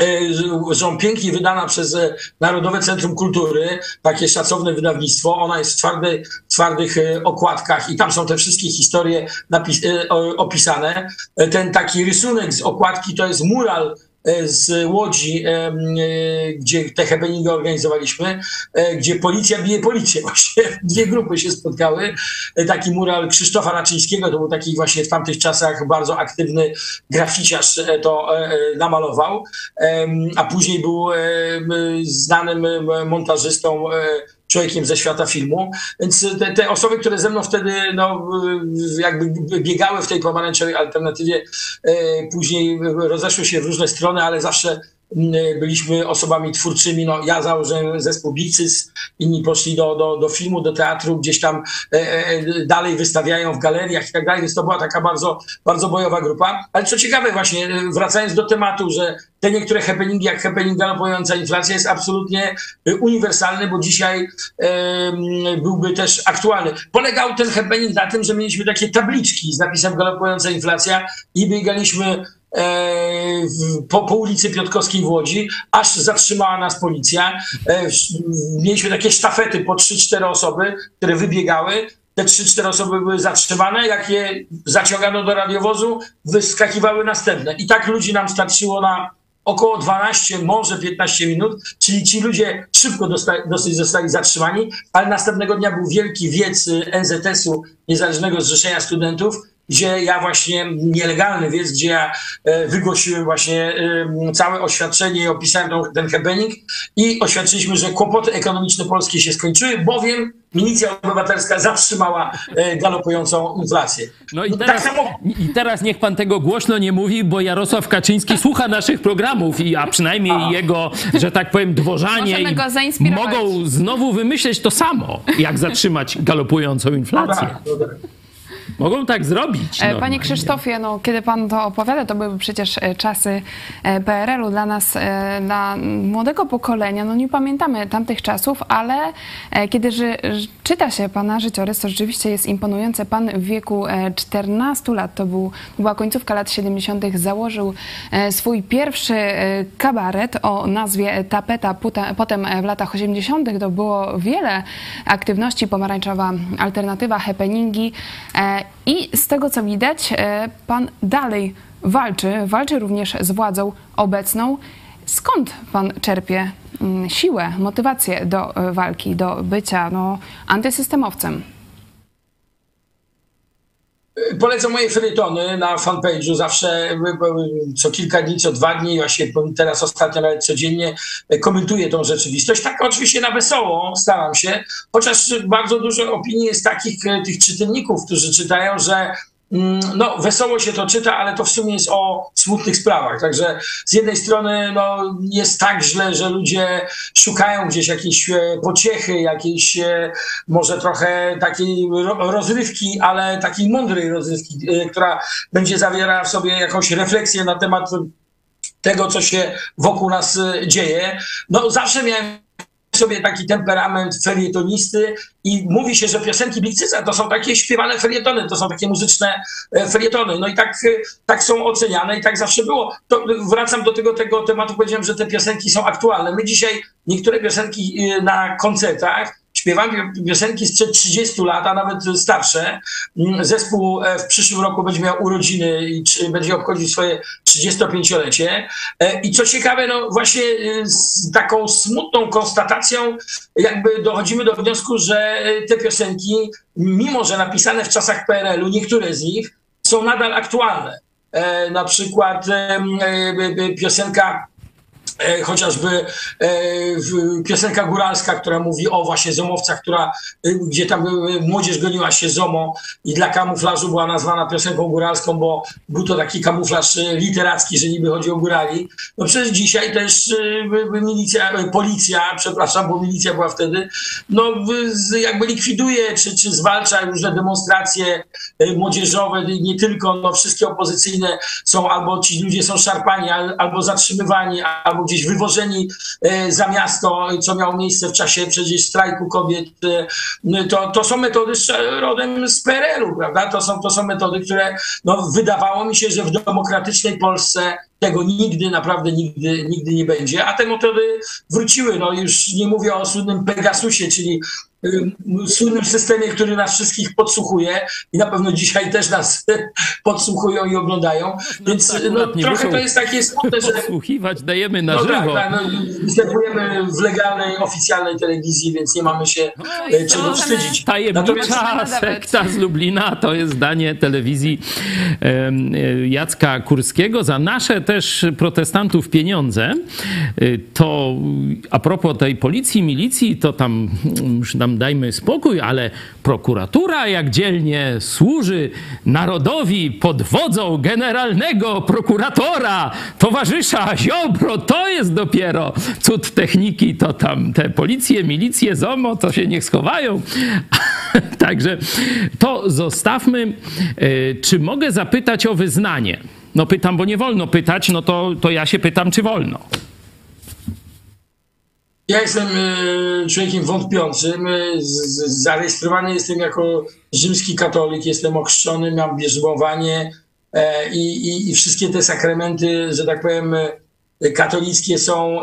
S3: E, są pięknie wydana przez e, Narodowe Centrum Kultury, takie szacowne wydawnictwo. Ona jest w, twardej, w twardych okładkach i tam są te wszystkie historie opisane. Ten taki rysunek z okładki to jest mural E, z Łodzi, e, gdzie te happeningi organizowaliśmy, e, gdzie policja bije policję. (laughs) Właśnie dwie grupy się spotkały. Taki mural Krzysztofa Raczyńskiego, to był taki właśnie w tamtych czasach bardzo aktywny graficiarz to namalował, a później był znanym montażystą człowiekiem ze świata filmu. Więc te, te, osoby, które ze mną wtedy no, jakby biegały w tej pomarańczowej alternatywie, e, później rozeszły się w różne strony, ale zawsze byliśmy osobami twórczymi. No, ja założyłem zespół Bicys, inni poszli do, do, do filmu, do teatru, gdzieś tam dalej wystawiają w galeriach i tak dalej, więc to była taka bardzo, bardzo bojowa grupa. Ale co ciekawe właśnie, wracając do tematu, że te niektóre happeningi, jak happening galopująca inflacja jest absolutnie uniwersalny, bo dzisiaj byłby też aktualny. Polegał ten happening na tym, że mieliśmy takie tabliczki z napisem galopująca inflacja i biegaliśmy e, po, po, ulicy Piotrkowskiej w Łodzi, aż zatrzymała nas policja. E, mieliśmy takie sztafety po 3-4 osoby, które wybiegały. Te 3-4 osoby były zatrzymane, jak je zaciągano do radiowozu, wyskakiwały następne. I tak ludzi nam starczyło na około 12, może 15 minut, czyli ci ludzie szybko dosyć zostali zatrzymani, ale następnego dnia był wielki wiec NZS-u, Niezależnego Zrzeszenia Studentów, gdzie ja właśnie, nielegalny wiec, gdzie ja e, wygłosiłem właśnie całe oświadczenie i opisałem ten happening i oświadczyliśmy, że kłopoty ekonomiczne Polski się skończyły, bowiem milicja obywatelska zatrzymała e, galopującą inflację.
S4: No i tak teraz, tak samo... i teraz niech pan tego głośno nie mówi, bo Jarosław Kaczyński słucha naszych programów, i, a przynajmniej a. jego, że tak powiem, dworzanie mogą znowu wymyśleć to samo, jak zatrzymać galopującą inflację. No tak, no tak. Mogą tak zrobić.
S1: E, panie Krzysztofie, no, kiedy pan to opowiada, to były przecież e, czasy e, PRL-u dla nas, dla młodego pokolenia. No nie pamiętamy tamtych czasów, ale kiedy ży, czyta się pana życiorys, to rzeczywiście jest imponujące. Pan w wieku 14 lat, to był, była końcówka lat 70., założył swój pierwszy kabaret o nazwie Tapeta. Potem w latach 80. to było wiele aktywności, pomarańczowa alternatywa, happeningi. I z tego co widać, e, pan dalej walczy, walczy również z władzą obecną. Skąd pan czerpie mm, siłę, motywację do e, walki, do bycia no, antysystemowcem?
S3: Polecam moje felietony na fanpage'u zawsze co kilka dni, co dwa dni, właśnie teraz ostatnio nawet codziennie komentuję tą rzeczywistość. Tak oczywiście na wesoło staram się, chociaż bardzo dużo opinii jest takich tych czytelników, którzy czytają, że no, wesoło się to czyta, ale to w sumie jest o smutnych sprawach. Także z jednej strony no, jest tak źle, że ludzie szukają gdzieś jakiejś e, pociechy, jakiejś e, może trochę takiej rozrywki, ale takiej mądrej rozrywki, e, która będzie zawierała w sobie jakąś refleksję na temat tego, co się wokół nas dzieje. No, zawsze miałem sobie taki temperament felietonisty i mówi się, że piosenki Bikcyca to są takie śpiewane felietony, to są takie muzyczne e, felietony. No i tak, e, tak są oceniane i tak zawsze było. To wracam do tego, tego tematu, powiedziałem, że te piosenki są aktualne. My dzisiaj niektóre piosenki e, na koncertach śpiewam piosenki sprzed 30 lat, a nawet starsze. Mm, zespół e, w przyszłym roku będzie miał urodziny i będzie obchodzić swoje 35-lecie. E, I co ciekawe, no właśnie e, z taką smutną konstatacją jakby dochodzimy do wniosku, że te piosenki, mimo że napisane w czasach PRL-u, niektóre z nich są nadal aktualne. Na przykład piosenka chociażby e, piosenka góralska, która mówi o właśnie zomowcach, która, e, gdzie tam młodzież goniła się zomo i dla kamuflażu była nazwana piosenką góralską, bo był to taki kamuflaż literacki, że niby chodzi o górali. No przecież dzisiaj też milicja, policja, przepraszam, bo milicja była wtedy, no jakby likwiduje czy, czy zwalcza różne demonstracje młodzieżowe, nie tylko, no wszystkie opozycyjne są albo ci ludzie są szarpani, albo zatrzymywani, albo gdzieś wywożeni e, za miasto, co miało miejsce w czasie przecież strajku kobiet, e, to, to są metody rodem z PRL-u, prawda? To są, to są metody, które no, wydawało mi się, że w demokratycznej Polsce tego nigdy, naprawdę nigdy, nigdy nie będzie, a te metody wróciły. No już nie mówię o słynnym Pegasusie, czyli słynnym systemie, który nas wszystkich podsłuchuje i na pewno dzisiaj też nas (laughs) podsłuchują i oglądają. No, Więc tak, no, trochę to jest takie smutne, że...
S4: Podsłuchiwać dajemy na
S3: no,
S4: żywo. Tak,
S3: tak, no, występujemy w legalnej, oficjalnej telewizji, więc nie mamy się no, e, czego wstydzić.
S4: Tajemnicza Natomiast... sekta z Lublina to jest zdanie telewizji e, Jacka Kurskiego. Za nasze też protestantów pieniądze, e, to a propos tej policji, milicji, to tam już tam dajmy spokój, ale prokuratura jak dzielnie służy narodowi pod wodzą generalnego prokuratora, towarzysza Ziobro, to jest dopiero cud techniki, to tam te policje, milicje, ZOMO, to się niech schowają. (laughs) Także to zostawmy. E, czy mogę zapytać o wyznanie? No pytam, bo nie wolno pytać, no to, to ja się pytam, czy wolno.
S3: Ja jestem e, człowiekiem wątpiącym. E, zarejestrowany jestem jako rzymski katolik, jestem ochrzczony, mam bierzmowanie i, i, i wszystkie te sakramenty, że tak powiem, katolickie są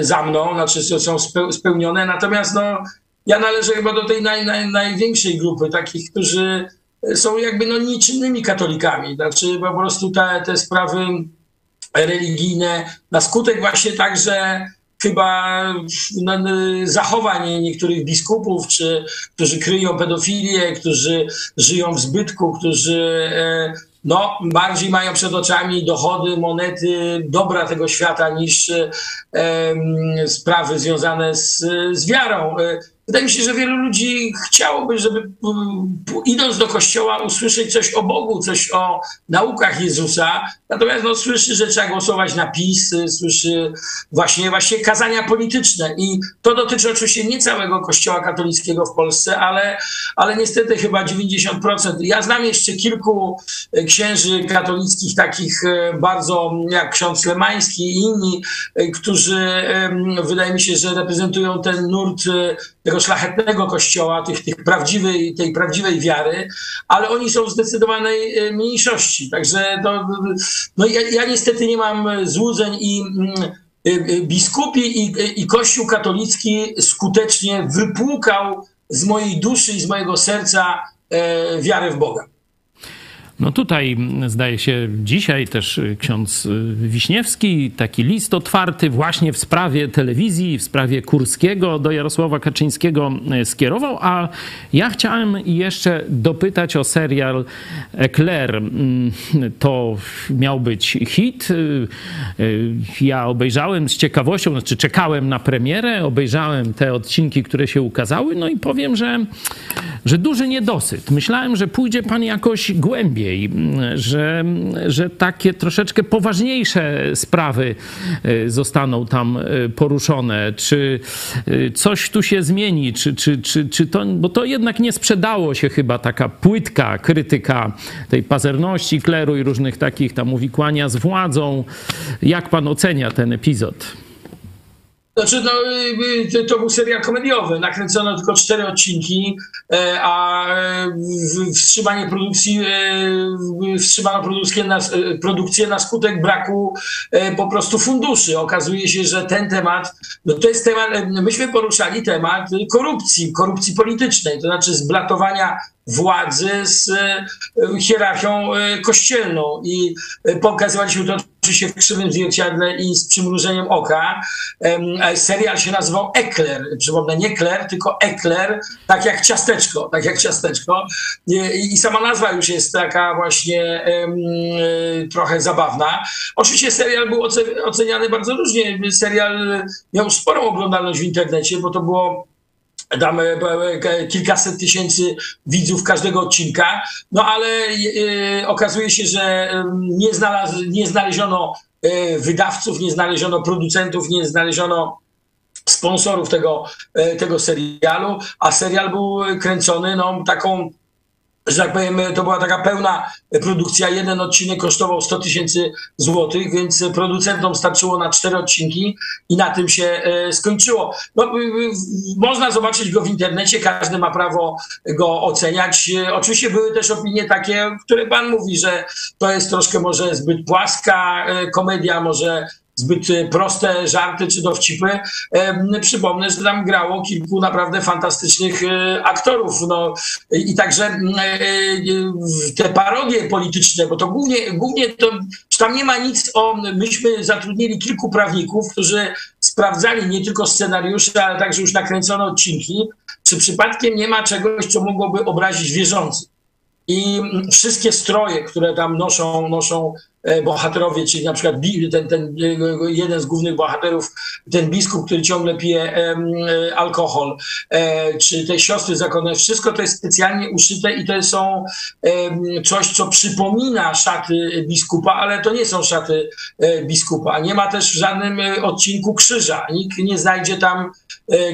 S3: za mną, znaczy są spełnione. Natomiast no, ja należę chyba do tej naj, naj, największej grupy, takich, którzy są jakby no niczynnymi katolikami. Znaczy po prostu te, te sprawy religijne na skutek właśnie także chyba zachowań niektórych biskupów, czy, którzy kryją pedofilię, którzy żyją w zbytku, którzy e, no, bardziej mają przed oczami dochody, monety, dobra tego świata niż e, sprawy związane z, z wiarą. Wydaje mi się, że wielu ludzi chciałoby, żeby idąc do kościoła usłyszeć coś o Bogu, coś o naukach Jezusa, natomiast no, słyszy, że trzeba głosować na PiS, słyszy właśnie, właśnie kazania polityczne i to dotyczy oczywiście nie całego kościoła katolickiego w Polsce, ale, ale niestety chyba 90%. Ja znam jeszcze kilku e, księży katolickich, takich e, bardzo jak ksiądz Lemański i inni, e, którzy wydaje mi się, że reprezentują ten nurt tego szlachetnego kościoła, tych, tych prawdziwej, tej prawdziwej wiary, ale oni są w zdecydowanej e, mniejszości. Także no, no ja, ja niestety nie mam złudzeń i mm, e, e, biskupi i, i Kościół katolicki skutecznie wypłukał z mojej duszy i z mojego serca wiarę w Boga.
S4: No tutaj zdaje się dzisiaj też y, ksiądz y, Wiśniewski taki list otwarty właśnie w sprawie telewizji, w sprawie Kurskiego do Jarosława Kaczyńskiego y, skierował, a ja chciałem jeszcze dopytać o serial Eclair. Mm, to miał być hit. Ja obejrzałem z ciekawością, znaczy czekałem na premierę, obejrzałem te odcinki, które się ukazały, no i powiem, że, że duży niedosyt. Myślałem, że pójdzie pan jakoś głębiej głębiej, że, że takie troszeczkę poważniejsze sprawy e, zostaną tam e, poruszone, czy e, coś tu się zmieni, czy, czy, czy, czy to, bo to jednak nie sprzedało się chyba taka płytka krytyka tej pazerności kleru i różnych takich tam uwikłania z władzą. Jak pan ocenia ten epizod?
S3: Znaczy, no, to był serial komediowy. Nakręcono tylko cztery odcinki, e, a wstrzymanie produkcji, e, wstrzymano produkcję na, e, produkcję na skutek braku po prostu funduszy. Okazuje się, że ten temat, no to jest temat, myśmy poruszali temat korupcji, korupcji politycznej, to znaczy zblatowania władzy z hierarchią kościelną i pokazywaliśmy to się w krzywym zwierciadle i z przymrużeniem oka. Serial się nazywał Ekler. Przypomnę, nie Kler, tylko Ekler, tak jak ciasteczko, tak jak ciasteczko. I sama nazwa już jest taka właśnie trochę zabawna. Oczywiście serial był oceniany bardzo różnie. Serial miał sporą oglądalność w internecie, bo to było tam e, e, kilkaset tysięcy widzów każdego odcinka, no ale e, okazuje się, że nie, znalaz, nie znaleziono wydawców, nie znaleziono producentów, nie znaleziono sponsorów tego, tego serialu, a serial był kręcony no, taką że tak powiem, to była taka pełna produkcja. Jeden odcinek kosztował 100 tysięcy złotych, więc producentom starczyło na cztery odcinki i na tym się e, skończyło. No, można zobaczyć go w internecie, każdy ma prawo go oceniać. E, oczywiście były też opinie takie, które pan mówi, że to jest troszkę może zbyt płaska e, komedia, może zbyt e, proste żarty czy dowcipy. Przypomnę, że tam grało kilku naprawdę fantastycznych e, aktorów. No, I także e, te parodie polityczne, bo to głównie, głównie to, tam nie ma nic o, myśmy zatrudnili kilku prawników, którzy sprawdzali nie tylko scenariusze, ale także już nakręcone odcinki, czy przypadkiem nie ma czegoś, co mogłoby obrazić wierzących. I wszystkie stroje, które tam noszą, noszą e, bohaterowie, czyli na przykład ten, ten e, jeden z głównych bohaterów, ten biskup, który ciągle pije e, alkohol, czy te siostry zakonne, wszystko to jest specjalnie uszyte i to są coś, co przypomina szaty biskupa, ale to nie są szaty biskupa. Nie ma też w żadnym odcinku krzyża. Nikt nie znajdzie tam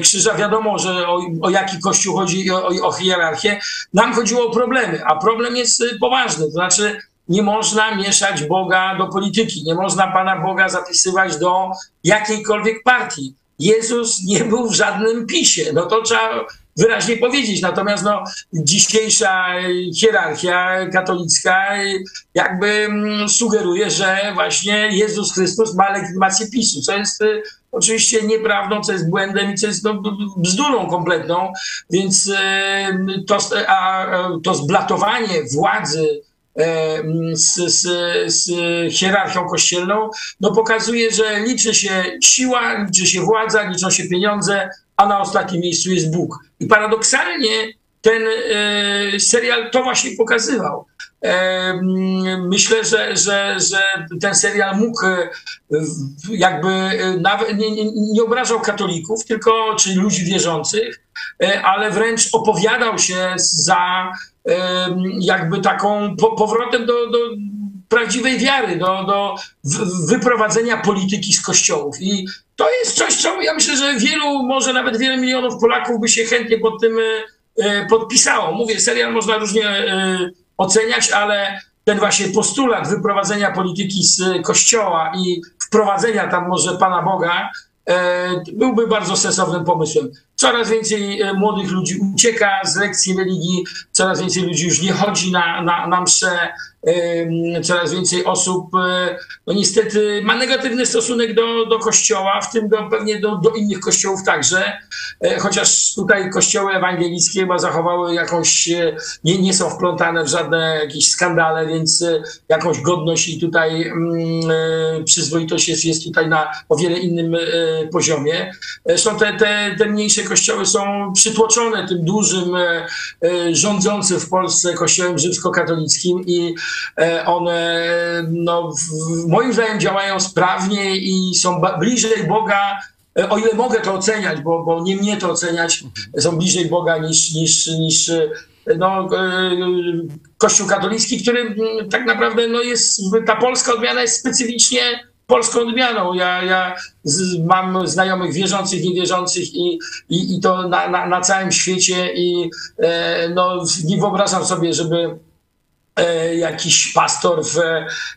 S3: krzyża. Wiadomo, że o, o jaki kościół chodzi, o, o hierarchię. Nam chodziło o problemy, a problem jest y, poważny. To znaczy, nie można mieszać Boga do polityki, nie można Pana Boga zapisywać do jakiejkolwiek partii. Jezus nie był w żadnym pisie. No to trzeba wyraźnie powiedzieć. Natomiast no, dzisiejsza hierarchia katolicka jakby mm, sugeruje, że właśnie Jezus Chrystus ma legitymację PiSu, co jest oczywiście nieprawdą, co jest błędem i co jest no, bzdurą kompletną. Więc y, to, a, to zblatowanie władzy e, z, z, z hierarchią kościelną, no pokazuje, że liczy się siła, liczy się władza, liczą się pieniądze, a na ostatnim miejscu jest Bóg. I paradoksalnie ten e, serial to właśnie pokazywał. E, myślę, że, że, że ten serial mógł e, jakby nawet nie, nie, obrażał katolików, tylko czyli ludzi wierzących, ale wręcz opowiadał się za jakby taką powrotem do, do prawdziwej wiary, do, do wyprowadzenia polityki z kościołów. I to jest coś, co ja myślę, że wielu, może nawet wiele milionów Polaków by się chętnie pod tym e, e, podpisało. Mówię, serial można różnie e, oceniać, ale ten właśnie postulat wyprowadzenia polityki z kościoła i wprowadzenia tam może Pana Boga byłby bardzo sensownym pomysłem. Coraz więcej młodych ludzi ucieka z lekcji religii, coraz więcej ludzi już nie chodzi na, na, na msze, coraz więcej osób e, no niestety ma negatywny stosunek do, do kościoła, w tym do, pewnie do, do innych kościołów także, e, chociaż tutaj kościoły ewangelickie chyba zachowały jakąś, e, nie, nie są wplątane w żadne jakieś skandale, więc jakąś godność i tutaj mm, przyzwoitość jest, jest tutaj na o wiele innym poziomie. Zresztą te, te, te mniejsze kościoły są przytłoczone tym dużym rządzącym w Polsce kościołem rzymskokatolickim i one no, moim zdaniem działają sprawnie i są bliżej Boga, e, o ile mogę to oceniać, bo, bo nie mnie to oceniać, są bliżej Boga niż, niż, niż e, no, Kościół katolicki, który tak naprawdę no, jest, ta polska odmiana jest specyficznie polską odmianą. Ja, ja z, mam znajomych wierzących, niewierzących i, i, i to na, na, na całym świecie i e, no, nie wyobrażam sobie, żeby E, jakiś pastor w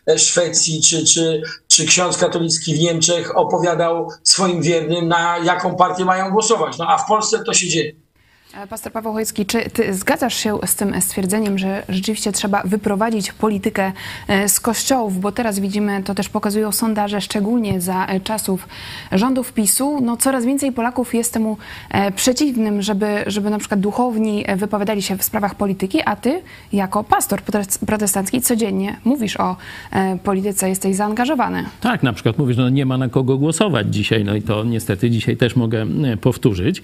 S3: e, Szwecji czy, czy, czy ksiądz katolicki w Niemczech opowiadał swoim wiernym, na jaką partię mają głosować. No a w Polsce to się dzieje.
S1: E, pastor Paweł Chojecki, czy ty zgadzasz się z tym stwierdzeniem, że rzeczywiście trzeba wyprowadzić politykę e, z kościołów, bo teraz widzimy, to też pokazują sondaże, szczególnie za e, czasów rządów PiSu, no coraz więcej Polaków jest temu przeciwnym, żeby, żeby na przykład duchowni wypowiadali się w sprawach polityki, a ty jako pastor protestancki codziennie mówisz o polityce, jesteś zaangażowany.
S4: Tak, na przykład mówisz, no nie ma na kogo głosować dzisiaj, no i to niestety dzisiaj też mogę powtórzyć.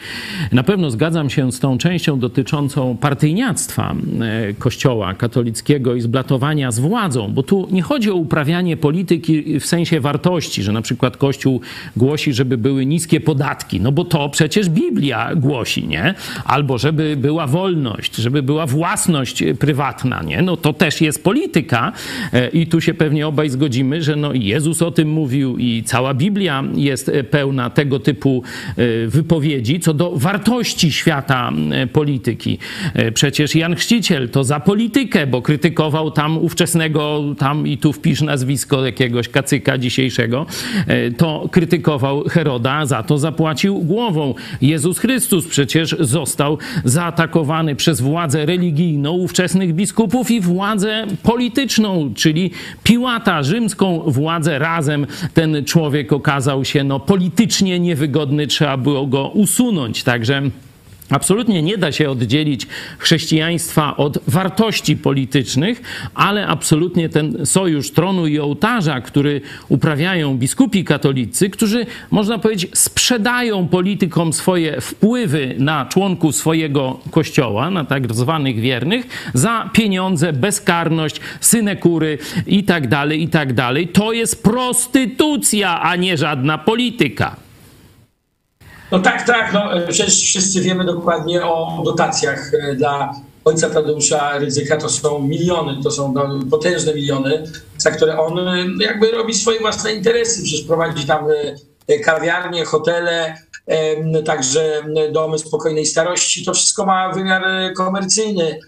S4: Na pewno zgadzam się z tą częścią dotyczącą partyjniactwa e, Kościoła katolickiego i zblatowania z władzą, bo tu nie chodzi o uprawianie polityki w sensie wartości, że na przykład Kościół głosi, żeby były niskie podatki, no bo to przecież Biblia głosi, nie? Albo żeby była wolność, żeby była własność prywatna, nie? No to też jest polityka e, i tu się pewnie obaj zgodzimy, że no Jezus o tym mówił i cała Biblia jest pełna tego typu e, wypowiedzi co do wartości świata E, polityki. E, przecież Jan Chrzciciel to za politykę, bo krytykował tam ówczesnego, tam i tu wpisz nazwisko jakiegoś kacyka dzisiejszego, e, to krytykował Heroda, za to zapłacił głową. Jezus Chrystus przecież został zaatakowany przez władzę religijną ówczesnych biskupów i władzę polityczną, czyli Piłata, rzymską władzę razem. Ten człowiek okazał się no, politycznie niewygodny, trzeba było go usunąć. Także Absolutnie nie da się oddzielić chrześcijaństwa od wartości politycznych, ale absolutnie ten sojusz tronu i ołtarza, który uprawiają biskupi katolicy, którzy, można powiedzieć, sprzedają politykom swoje wpływy na członków swojego kościoła, na tak zwanych wiernych, za pieniądze, bezkarność, synekury i tak dalej, i tak dalej. To jest prostytucja, a nie żadna polityka.
S3: No tak, tak. No, przecież wszyscy wiemy dokładnie o dotacjach e, dla ojca Tadeusza Ryzyka. To są miliony, to są no, potężne miliony, za które on e, jakby robi swoje własne interesy. Przecież prowadzi tam e, kawiarnie, hotele, także domy spokojnej starości. To wszystko ma wymiar komercyjny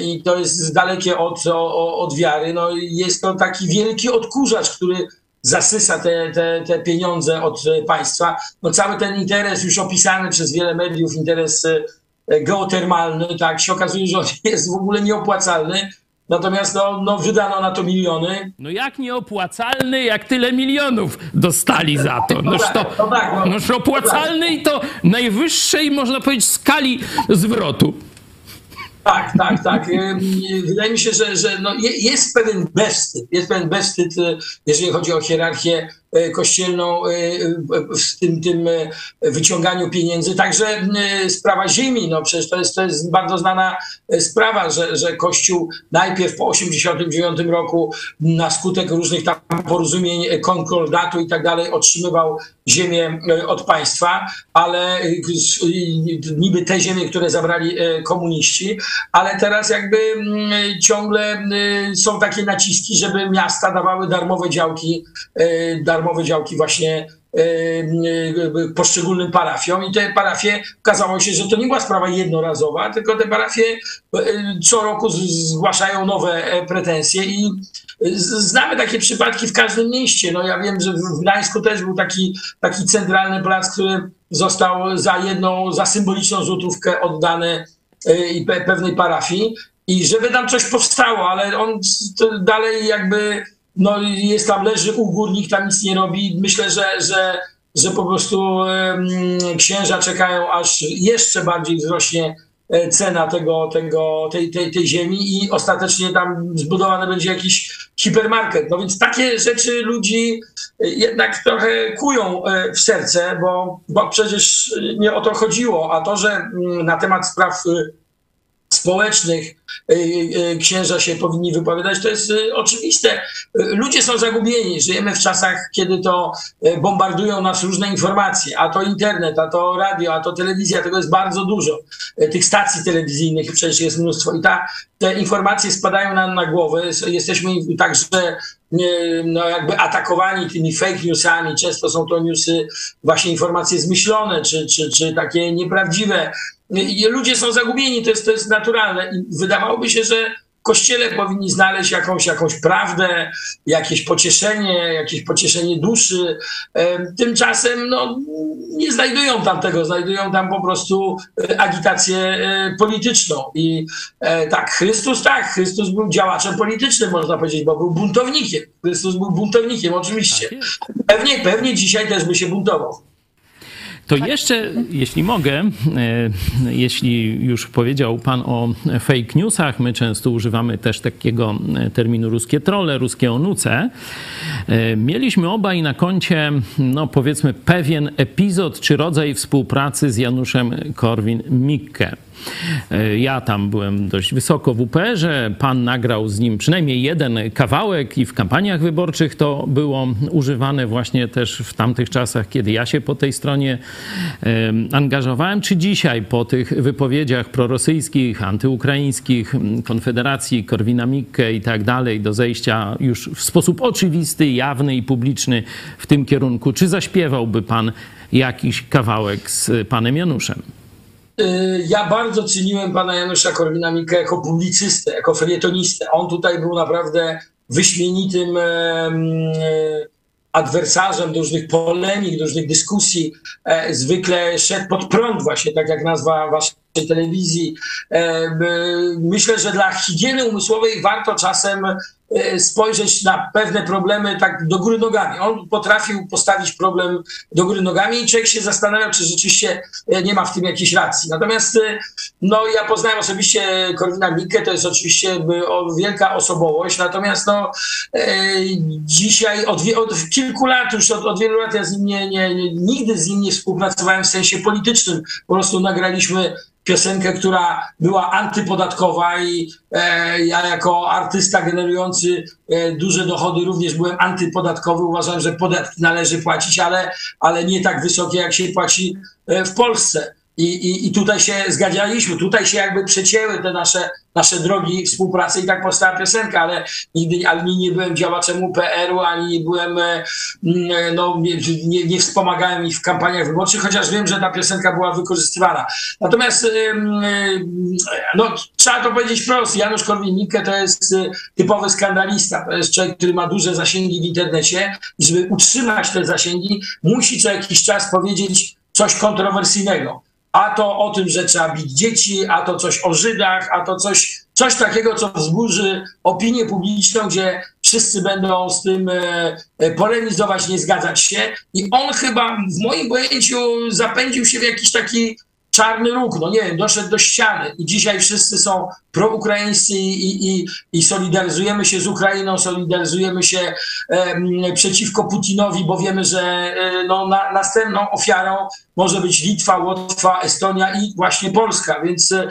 S3: i to jest dalekie od, od wiary. No, jest to taki wielki odkurzacz, który zasysa te, te, te pieniądze od państwa. No cały ten interes już opisany przez wiele mediów, interes e, geotermalny, tak, się okazuje, że on (laughs) jest w ogóle nieopłacalny. Natomiast no, no, wydano na to miliony.
S4: No jak nieopłacalny, jak tyle milionów dostali za to. (laughs) Noż to, no tak, no, noż opłacalny i to najwyższej, można powiedzieć, skali zwrotu.
S3: Tak, tak, tak. Wydaje mi się, że, że no jest pewien bezwstyd, jest pewien bezwstyd, e, jeżeli chodzi o hierarchię kościelną e, w tym, tym e, wyciąganiu pieniędzy. Także sprawa ziemi, no przecież to jest, to jest bardzo znana sprawa, że, że Kościół najpierw po 89 roku na skutek różnych tam porozumień, konkordatu i tak dalej otrzymywał ziemię od państwa, ale niby te ziemie, które zabrali komuniści, ale teraz jakby ciągle są takie naciski, żeby miasta dawały darmowe działki, darmowe darmowe działki właśnie e, e, poszczególnym parafiom i te parafie okazało się, że to nie była sprawa jednorazowa, tylko te parafie e, co roku zgłaszają nowe pretensje i znamy takie przypadki w każdym mieście. No ja wiem, że w Gdańsku też był taki, taki centralny plac, który został za jedną, za symboliczną złotówkę oddany i pewnej parafii i żeby tam coś powstało, ale on dalej jakby no jest tam, leży u gór, nikt tam nic nie robi. Myślę, że, że, że po prostu księża czekają, aż jeszcze bardziej wzrośnie e, cena tego, tego, tej, tej, tej ziemi i ostatecznie tam zbudowany będzie jakiś hipermarket. No więc takie rzeczy ludzi e, jednak trochę kują e, w serce, bo, bo przecież nie o to chodziło, a to, że mm, na temat spraw społecznych y, y, księża się powinni wypowiadać, to jest y, oczywiste. Ludzie są zagubieni. Żyjemy w czasach, kiedy to bombardują nas różne informacje, a to internet, a to radio, a to telewizja, tego jest bardzo dużo. Tych stacji telewizyjnych przecież jest mnóstwo i ta, te informacje spadają nam na głowę. Jesteśmy także no jakby atakowani tymi fake newsami. Często są to newsy, właśnie informacje zmyślone, czy, czy, czy takie nieprawdziwe ludzie są zagubieni, to jest, to jest naturalne. I wydawałoby się, że kościele powinni znaleźć jakąś, jakąś prawdę, jakieś pocieszenie, jakieś pocieszenie duszy. Tymczasem no, nie znajdują tam tego, znajdują tam po prostu e, agitację e, polityczną. I e, tak, Chrystus tak, Chrystus był działaczem politycznym, można powiedzieć, bo był buntownikiem. Chrystus był buntownikiem, oczywiście. Tak pewnie, pewnie dzisiaj też by się buntował.
S4: To jeszcze, jeśli mogę, e, jeśli już powiedział Pan o fake newsach, my często używamy też takiego e, terminu ruskie trole, ruskie onuce. E, mieliśmy obaj na koncie, no powiedzmy, pewien epizod czy rodzaj współpracy z Januszem Korwin-Mikke. E, ja tam byłem dość wysoko w UPR-ze. Pan nagrał z nim przynajmniej jeden kawałek i w kampaniach wyborczych to było używane właśnie też w tamtych czasach, kiedy ja się po tej stronie angażowałem. Czy dzisiaj po tych wypowiedziach prorosyjskich, antyukraińskich, Konfederacji, Korwina-Mikke i tak dalej, do zejścia już w sposób oczywisty, jawny i publiczny w tym kierunku, czy zaśpiewałby pan jakiś kawałek z panem Januszem?
S3: Y, ja bardzo ceniłem pana Janusza Korwina-Mikke jako publicystę, jako felietonistę. On tutaj był naprawdę wyśmienitym e, adwersarzem do różnych polemik, do różnych dyskusji. E, zwykle szedł pod prąd właśnie, tak jak nazwa waszej telewizji. E, myślę, że dla higieny umysłowej warto czasem spojrzeć na pewne problemy tak do góry nogami. On potrafił postawić problem do góry nogami i człowiek się zastanawiał, czy rzeczywiście e, nie ma w tym jakiejś racji. Natomiast e, no, ja poznałem osobiście Korwina Mikke, to jest oczywiście wielka osobowość, natomiast no, dzisiaj od, od kilku lat, już od, od, wielu lat ja z nim nie, nie, nigdy z nim nie współpracowałem w sensie politycznym. Po prostu nagraliśmy piosenkę, która była antypodatkowa i e, ja jako artysta generujący e, duże dochody również byłem antypodatkowy. Uważam, że podatki należy płacić, ale, ale nie tak wysokie, jak się płaci e, w Polsce. I, i, I tutaj się zgadzaliśmy, tutaj się jakby przecięły te nasze, nasze drogi współpracy i tak powstała piosenka, ale nigdy ani nie byłem działaczem UPR-u, ani nie byłem, e, mm, no, nie, nie, wspomagałem ich w kampaniach wyborczych, chociaż wiem, że ta piosenka była wykorzystywana. Natomiast e, no, trzeba to powiedzieć wprost, Janusz Korwin-Mikke to jest e, typowy skandalista, to jest człowiek, który ma duże zasięgi w internecie i żeby utrzymać te zasięgi, musi co jakiś czas powiedzieć coś kontrowersyjnego a to o tym, że trzeba bić dzieci, a to coś o Żydach, a to coś, coś takiego, co wzburzy opinię publiczną, gdzie wszyscy będą z tym e, e, polemizować, nie zgadzać się. I on chyba w moim pojęciu zapędził się w jakiś taki czarny róg, no nie wiem, doszedł do ściany i dzisiaj wszyscy są proukraińscy i, i, i solidaryzujemy się z Ukrainą, solidaryzujemy się e, przeciwko Putinowi, bo wiemy, że e, no, na, następną ofiarą może być Litwa, Łotwa, Estonia i właśnie Polska, więc e,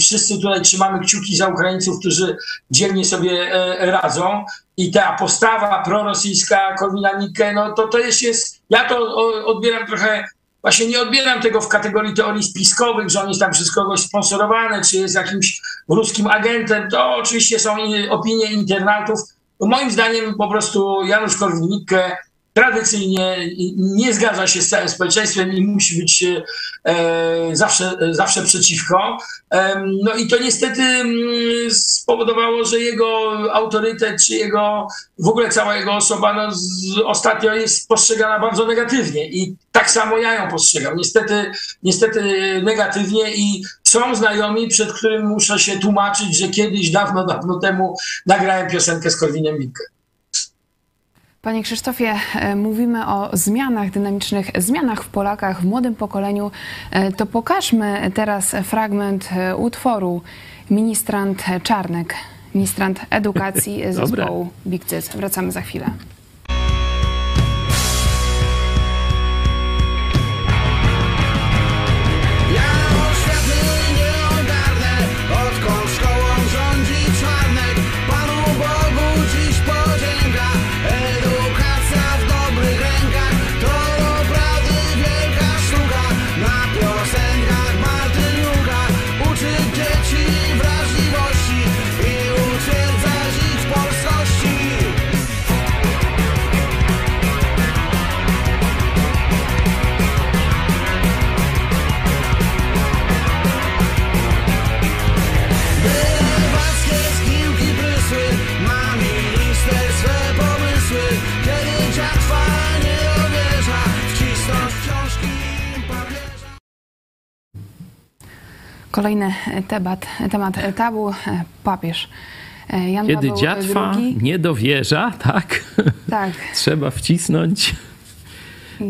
S3: wszyscy tutaj trzymamy kciuki za Ukraińców, którzy dzielnie sobie e, radzą. I ta postawa prorosyjska Korwina-Mikke, no to to jest, jest, ja to odbieram trochę Właśnie nie odbieram tego w kategorii teorii spiskowych, że on jest tam przez kogoś sponsorowany, czy jest jakimś ruskim agentem. To oczywiście są opinie internautów. Moim zdaniem po prostu Janusz Korwin-Mikke tradycyjnie nie zgadza się z całym społeczeństwem i musi być e, zawsze, zawsze przeciwko. E, no i to niestety mm, spowodowało, że jego autorytet, czy jego w ogóle cała jego osoba no, z, ostatnio jest postrzegana bardzo negatywnie i tak samo ja ją postrzegam. Niestety, niestety negatywnie i są znajomi, przed którym muszę się tłumaczyć, że kiedyś, dawno, dawno temu nagrałem piosenkę z Korwinem Mikke.
S1: Panie Krzysztofie, e, mówimy o zmianach, dynamicznych zmianach w Polakach, w młodym pokoleniu. E, to pokażmy teraz fragment e, utworu Ministrant Czarnek, ministrant edukacji (laughs) zespołu Big Cyc. Wracamy za chwilę. Kolejny temat, temat tabu, papież.
S4: Jan Kiedy Paweł dziatwa II. nie dowierza, tak? Tak. (laughs) Trzeba wcisnąć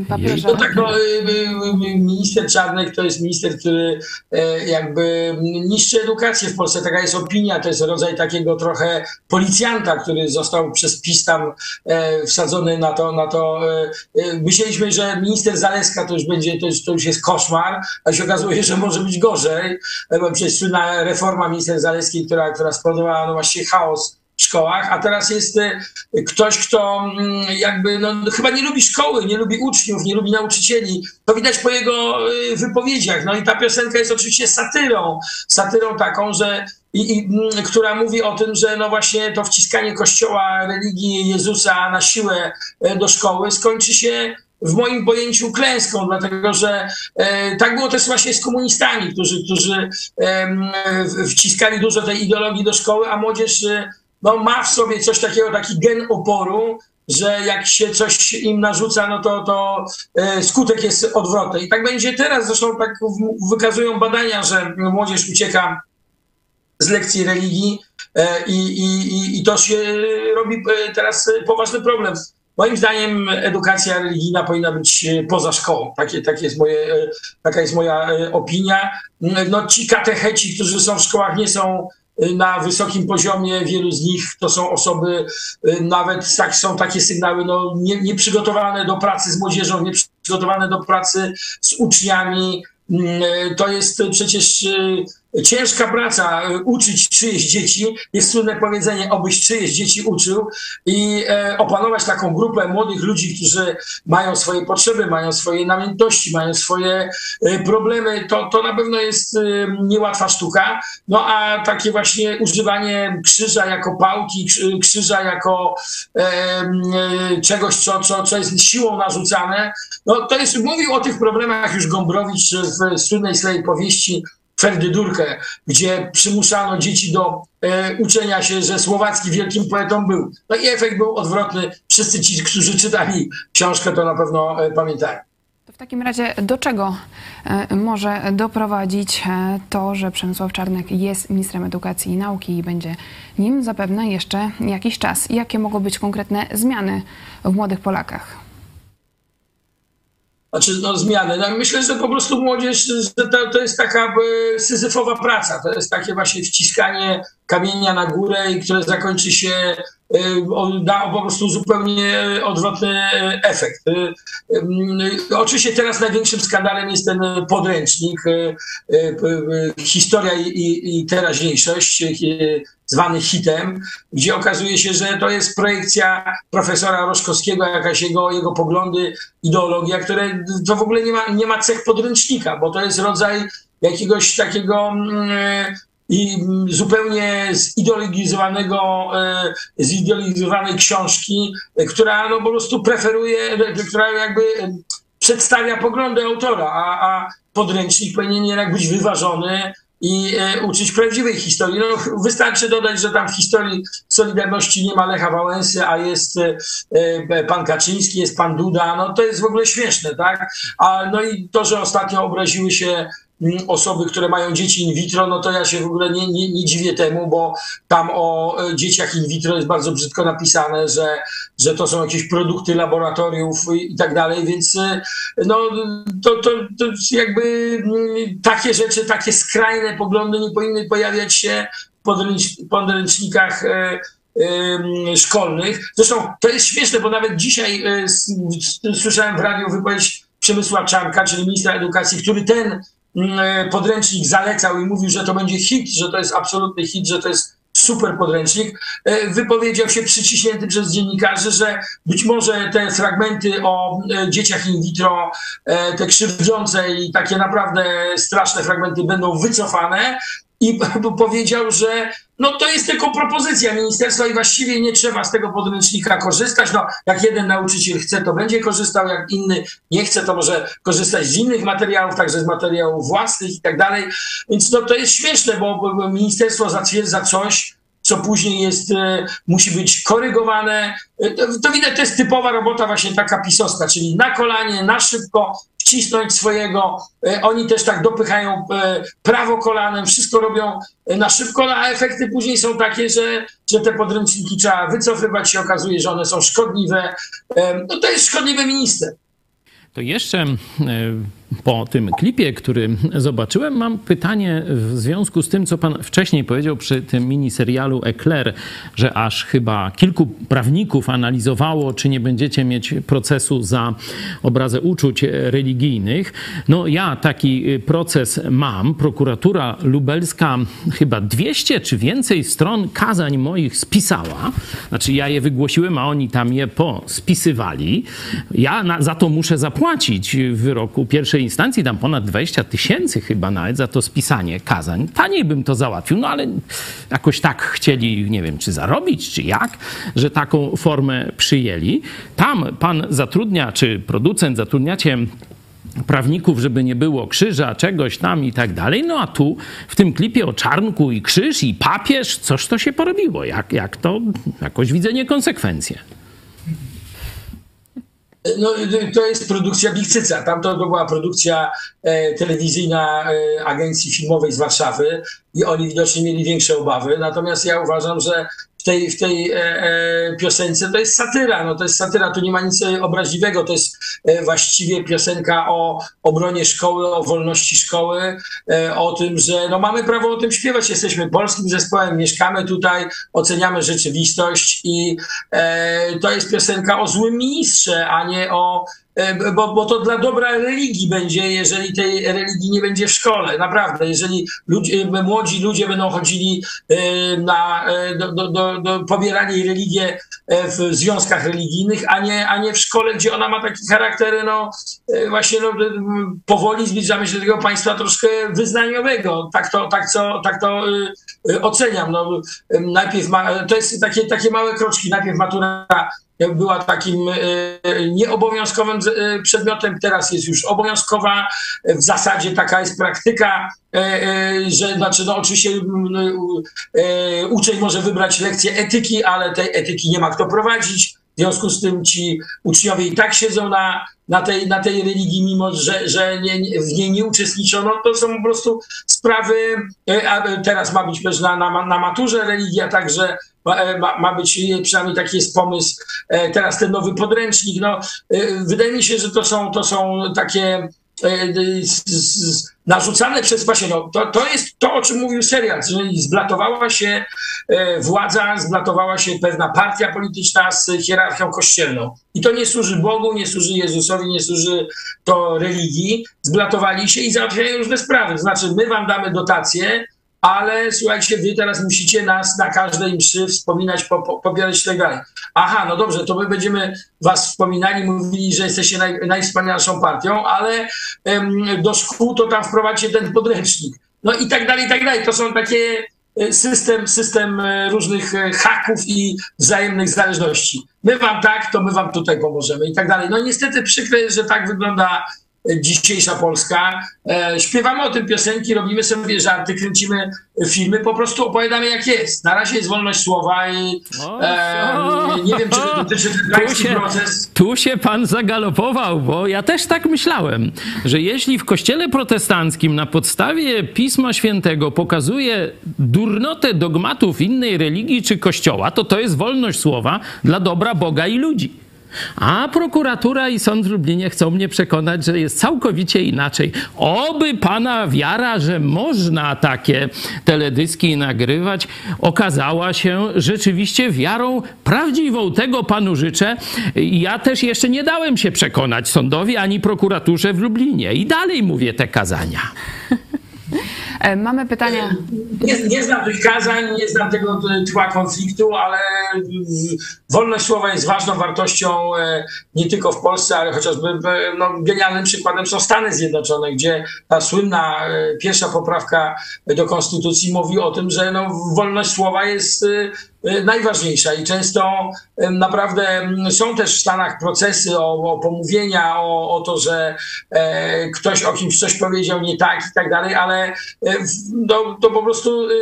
S3: papieża. No tak, no, y, y, y, minister Czarnek to jest minister, który e, jakby niszczy edukację w Polsce. Taka jest opinia, to jest rodzaj takiego trochę policjanta, który został przez PiS tam e, wsadzony na to. Na to. E, myśleliśmy, że minister Zaleska to już będzie, to już, to już jest koszmar, a się okazuje, że może być gorzej, bo przecież słynna reforma minister Zaleskiej, która, która spowodowała no właśnie chaos szkołach, a teraz jest e, ktoś, kto mm, jakby no, chyba nie lubi szkoły, nie lubi uczniów, nie lubi nauczycieli. To widać po jego e, wypowiedziach. No i ta piosenka jest oczywiście satyrą, satyrą taką, że i, i, mm, która mówi o tym, że no właśnie to wciskanie kościoła, religii Jezusa na siłę e, do szkoły skończy się w moim pojęciu klęską, dlatego że e, tak było też właśnie z komunistami, którzy, którzy e, wciskali dużo tej ideologii do szkoły, a młodzież no, ma w sobie coś takiego, taki gen oporu, że jak się coś im narzuca, no to, to e, skutek jest odwrotny. I tak będzie teraz, zresztą tak wykazują badania, że młodzież ucieka z lekcji religii i, i, i to się robi teraz poważny problem. Moim zdaniem edukacja religijna powinna być poza szkołą. Takie, takie jest moje, taka jest moja opinia. No, ci katecheci, którzy są w szkołach, nie są na wysokim poziomie. Wielu z nich to są osoby, nawet tak, są takie sygnały, no, nie, nieprzygotowane do pracy z młodzieżą, nieprzygotowane do pracy z uczniami. To jest przecież ciężka praca, e, uczyć czyjeś dzieci. Jest słynne powiedzenie, obyś czyjeś dzieci uczył i e, opanować taką grupę młodych ludzi, którzy mają swoje potrzeby, mają swoje namiętności, mają swoje e, problemy, to, to na pewno jest e, niełatwa sztuka. No a takie właśnie używanie krzyża jako pałki, krzyża jako e, e, czegoś, co, co, co jest siłą narzucane, no to jest, mówił o tych problemach już Gombrowicz w słynnej swojej powieści Ferdydurkę, gdzie przymuszano dzieci do e, uczenia się, że Słowacki wielkim poetą był. No i efekt był odwrotny. Wszyscy ci, którzy czytali książkę, to na pewno e, pamiętają.
S1: To w takim razie do czego e, może doprowadzić e, to, że Przemysław Czarnek jest ministrem edukacji i nauki i będzie nim zapewne jeszcze jakiś czas? Jakie mogą być konkretne zmiany w młodych Polakach?
S3: Znaczy no, zmiany. No, myślę, że po prostu młodzież, to, to jest taka e, syzyfowa praca. To jest takie właśnie wciskanie kamienia na górę, które zakończy się, e, da po prostu zupełnie odwrotny efekt. E, oczywiście teraz największym skandalem jest ten podręcznik, historia i, i teraźniejszość, zwany hitem, gdzie okazuje się, że to jest projekcja profesora Roszkowskiego, jakaś jego, jego poglądy, ideologia, które to w ogóle nie ma, nie ma cech podręcznika, bo to jest rodzaj jakiegoś takiego mm, i zupełnie zideologizowanego, e, zideologizowanej książki, która no po prostu preferuje, która jakby przedstawia poglądy autora, a, a podręcznik powinien jednak być wyważony, i e, uczyć prawdziwej historii. No, wystarczy dodać, że tam w historii Solidarności nie ma Lecha Wałęsy, a jest e, e, pan Kaczyński, jest pan Duda. No to jest w ogóle śmieszne, tak? A, no i to, że ostatnio obraziły się osoby, które mają dzieci in vitro, no to ja się w ogóle nie, nie, nie dziwię temu, bo tam o e, dzieciach in vitro jest bardzo brzydko napisane, że, że to są jakieś produkty laboratoriów i, tak dalej, więc e, no, to, to, to jakby takie rzeczy, takie skrajne poglądy nie powinny pojawiać się w podręcz, podręcznikach e, szkolnych. Zresztą to jest śmieszne, bo nawet dzisiaj słyszałem w radiu wypowiedź Przemysła Czarnka, czyli ministra edukacji, który ten podręcznik zalecał i mówił, że to będzie hit, że to jest absolutny hit, że to jest super podręcznik, e, wypowiedział się przyciśnięty przez dziennikarzy, że być może te fragmenty o e, dzieciach in vitro, te krzywdzące i takie naprawdę straszne fragmenty będą wycofane, i (laughs) powiedział, że no to jest tylko propozycja ministerstwa i właściwie nie trzeba z tego podręcznika korzystać. No, jak jeden nauczyciel chce, to będzie korzystał, jak inny nie chce, to może korzystać z innych materiałów, także z materiałów własnych i tak dalej. Więc no, to jest śmieszne, bo, ministerstwo zatwierdza coś, co później jest, e, musi być korygowane. E, to, to widać, to jest typowa robota właśnie taka pisowska, czyli na kolanie, na szybko, wcisnąć swojego. E, oni też tak dopychają prawo kolanem, wszystko robią na szybko, no, a efekty później są takie, że, że te podręczniki trzeba wycofywać, się okazuje, że one są szkodliwe. No to jest szkodliwy minister.
S4: To jeszcze po tym klipie, który zobaczyłem, mam pytanie w związku z tym, co pan wcześniej powiedział przy tym miniserialu Eclair, że aż chyba kilku prawników analizowało, czy nie będziecie mieć procesu za obrazę uczuć religijnych. No ja taki proces mam. Prokuratura lubelska chyba 200 czy więcej stron kazań moich spisała. Znaczy ja je wygłosiłem, a oni tam je pospisywali. Ja na, za to muszę zapłacić w wyroku pierwszej instancji dam ponad 20 tysięcy chyba nawet za to spisanie kazań. Taniej bym to załatwił, no ale jakoś tak chcieli, nie wiem, czy zarobić, czy jak, że taką formę przyjęli. Tam pan zatrudnia, czy producent zatrudniacie prawników, żeby nie było krzyża, czegoś tam i tak dalej. No a tu w tym klipie o czarnku i krzyż i papież, coś to się porobiło. Jak, jak to jakoś widzę niekonsekwencje.
S3: No, to jest produkcja Bigcyca. Tam to była produkcja e, telewizyjna e, agencji filmowej z Warszawy i oni widocznie mieli większe obawy. Natomiast ja uważam, że w tej, w tej e, e, piosence to jest satyra. No, to jest satyra, tu nie ma nic e, obraźliwego. To jest e, właściwie piosenka o obronie szkoły, o wolności szkoły, e, o tym, że no, mamy prawo o tym śpiewać. Jesteśmy polskim zespołem, mieszkamy tutaj, oceniamy rzeczywistość i e, to jest piosenka o złym ministrze, a nie o bo, bo to dla dobra religii będzie, jeżeli tej religii nie będzie w szkole. Naprawdę, jeżeli e, młodzi ludzie będą chodzili e, na, do, do, do, do pobierali religię w związkach religijnych, a nie, a nie w szkole, gdzie ona ma taki charakter, no właśnie no, powoli zbliżamy się do tego państwa troszkę wyznaniowego. Tak to, tak co, tak to oceniam. No, najpierw ma, to jest takie, takie małe kroczki. Najpierw matura była takim e, nieobowiązkowym e, przedmiotem, teraz jest już obowiązkowa. W zasadzie taka jest praktyka, e, że znaczy, no oczywiście uczeń może wybrać lekcję etyki, ale tej etyki nie ma kto prowadzić. W związku z tym ci uczniowie i tak siedzą na, na, tej, na tej religii, mimo że, że nie, w niej nie uczestniczono. To są po prostu sprawy, a teraz ma być na, na, na maturze religia, także E, ma, ma, być, przynajmniej taki jest pomysł, e, teraz ten nowy podręcznik. No, e, wydaje mi się, że to są, to są takie narzucane przez właśnie, no, to, to jest to, o czym mówił serial, czyli zblatowała się władza, zblatowała się pewna partia polityczna z hierarchią kościelną. I to nie służy Bogu, nie służy Jezusowi, nie służy to religii. Zblatowali się i załatwiają różne sprawy. Znaczy, my wam damy dotacje, ale słuchajcie, wy teraz musicie nas na każdej mszy wspominać, po, po, pobierać tak dalej. Aha, no dobrze, to my będziemy was wspominali, mówili, że jesteście naj, najwspanialszą partią, ale em, do szkół to tam wprowadźcie ten podręcznik. No i tak dalej, i tak dalej. To są takie e, system, system e, różnych e, haków i wzajemnych zależności. My wam tak, to my wam tutaj pomożemy i tak dalej. No niestety przykre, że tak wygląda dzisiejsza Polska. E, śpiewamy o tym piosenki, robimy sobie żarty, kręcimy filmy, po prostu opowiadamy jak jest. Na razie jest wolność słowa i e, nie wiem, czy to dotyczy ten się, proces.
S4: Tu się pan zagalopował, bo ja też tak myślałem, że jeśli w kościele protestanckim na podstawie Pisma Świętego pokazuje durnotę dogmatów innej religii czy kościoła, to to jest wolność słowa dla dobra Boga i ludzi. A prokuratura i sąd w Lublinie chcą mnie przekonać, że jest całkowicie inaczej. Oby pana wiara, że można takie teledyski nagrywać, okazała się rzeczywiście wiarą prawdziwą. Tego panu życzę. Ja też jeszcze nie dałem się przekonać sądowi ani prokuraturze w Lublinie. I dalej mówię te kazania. (laughs)
S1: E, mamy pytania.
S3: Nie, nie znam tych kazań, nie znam tego tła konfliktu, ale wolność słowa jest ważną wartością e, nie tylko w Polsce, ale chociażby no, genialnym przykładem są Stany Zjednoczone, gdzie ta słynna e, pierwsza poprawka do konstytucji mówi o tym, że no, wolność słowa jest najważniejsza i często naprawdę są też w Stanach procesy o, o pomówienia, o, o, to, że e, ktoś o kimś coś powiedział nie tak i tak dalej, ale e, to, to, po prostu e,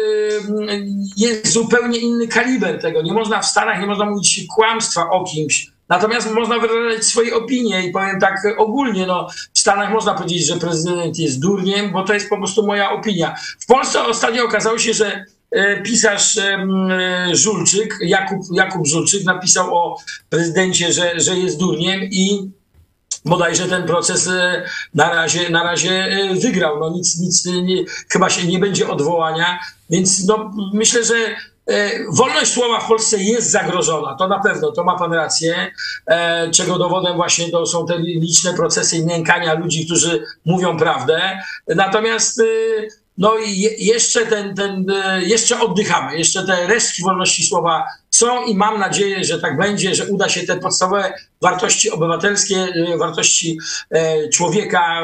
S3: jest zupełnie inny kaliber tego. Nie można w Stanach, nie można mówić kłamstwa o kimś, Natomiast można wyrażać swoje opinie i powiem tak ogólnie, no, w Stanach można powiedzieć, że prezydent jest durniem, bo to jest po prostu moja opinia. W Polsce ostatnio okazało się, że pisarz e, Żulczyk, Jakub, Jakub Żulczyk napisał o prezydencie, że, że jest durniem i bodajże ten proces e, na razie, na razie wygrał. No nic, nic nie, chyba się nie będzie odwołania, więc no, myślę, że Wolność słowa w Polsce jest zagrożona, to na pewno, to ma pan rację, czego dowodem właśnie to są te liczne procesy nękania ludzi, którzy mówią prawdę. Natomiast no i jeszcze, ten, ten, e, jeszcze oddychamy, jeszcze te resztki wolności słowa są i mam nadzieję, że tak będzie, że uda się te podstawowe wartości obywatelskie, e, wartości e, człowieka,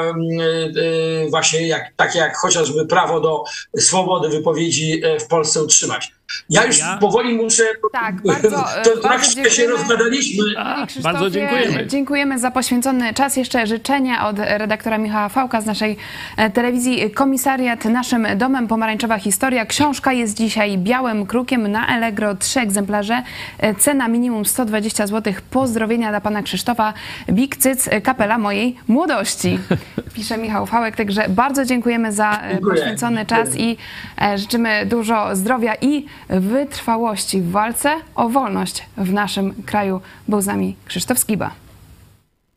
S3: właśnie jak, takie jak chociażby prawo do swobody wypowiedzi w Polsce utrzymać. Ja już
S4: Ja?
S3: powoli muszę.
S1: Tak, bardzo, (laughs)
S3: to
S1: bardzo
S3: troszkę się rozgadaliśmy.
S4: A, bardzo dziękujemy.
S1: Dziękujemy za poświęcony czas. Jeszcze życzenia od redaktora Michała Fałka z naszej e, telewizji Komisariat Naszym Domem Pomarańczowa Historia. Książka jest dzisiaj białym krukiem na Allegro. Trzy egzemplarze. E, Cena minimum 120 zł. Pozdrowienia dla pana Krzysztofa. Big Cyc, e, kapela mojej młodości. (laughs) Pisze Michał Fałek. Także bardzo dziękujemy za e,
S3: Dziękuję.
S1: poświęcony czas i e, życzymy dużo zdrowia i wytrwałości w walce o wolność w naszym kraju. Był z nami Krzysztof Skiba.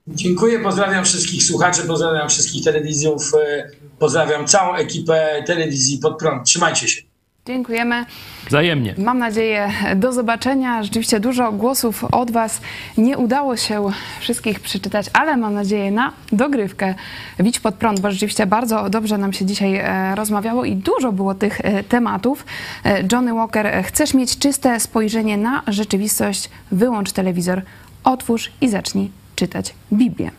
S3: Dziękuję, pozdrawiam wszystkich słuchaczy, pozdrawiam wszystkich telewizjów, e, pozdrawiam całą ekipę telewizji pod prąd. Trzymajcie się.
S1: Dziękujemy.
S4: Wzajemnie.
S1: Mam nadzieję, do zobaczenia. Rzeczywiście dużo głosów od Was. Nie udało się wszystkich przeczytać, ale mam nadzieję na dogrywkę. Widź pod prąd, bo rzeczywiście bardzo dobrze nam się dzisiaj e, rozmawiało i dużo było tych e, tematów. E, Johnny Walker, chcesz mieć czyste spojrzenie na rzeczywistość? Wyłącz telewizor, otwórz i zacznij czytać Biblię.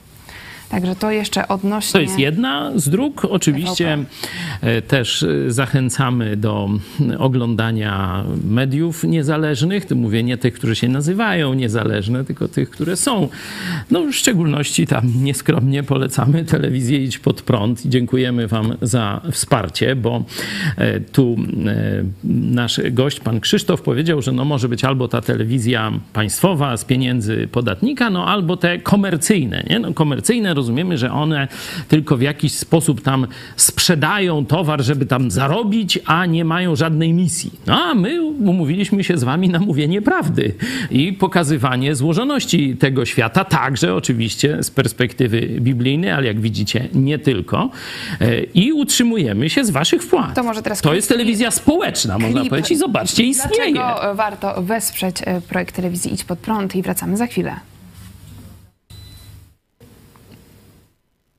S1: Także to jeszcze odnośnie...
S4: To jest jedna z dróg. Oczywiście e, też e, zachęcamy do oglądania mediów niezależnych. Tu mówię nie tych, którzy się nazywają niezależne, tylko tych, które są. No w szczególności tam nieskromnie polecamy telewizję Idź Pod Prąd i dziękujemy wam za wsparcie, bo e, tu nasz gość, pan Krzysztof powiedział, że no może być albo ta telewizja państwowa z pieniędzy podatnika, no albo te komercyjne. Nie? No, komercyjne rozumiemy, że one tylko w jakiś sposób tam sprzedają towar, żeby tam zarobić, a nie mają żadnej misji. No a my umówiliśmy się z wami na mówienie prawdy i pokazywanie złożoności tego świata, także oczywiście z perspektywy biblijnej, ale jak widzicie nie tylko. E, I utrzymujemy się z waszych wpłat.
S1: To może teraz
S4: to jest telewizja społeczna, można
S1: klip.
S4: powiedzieć. I zobaczcie, istnieje.
S1: Dlaczego warto wesprzeć e, projekt telewizji Idź Pod Prąd i wracamy za chwilę.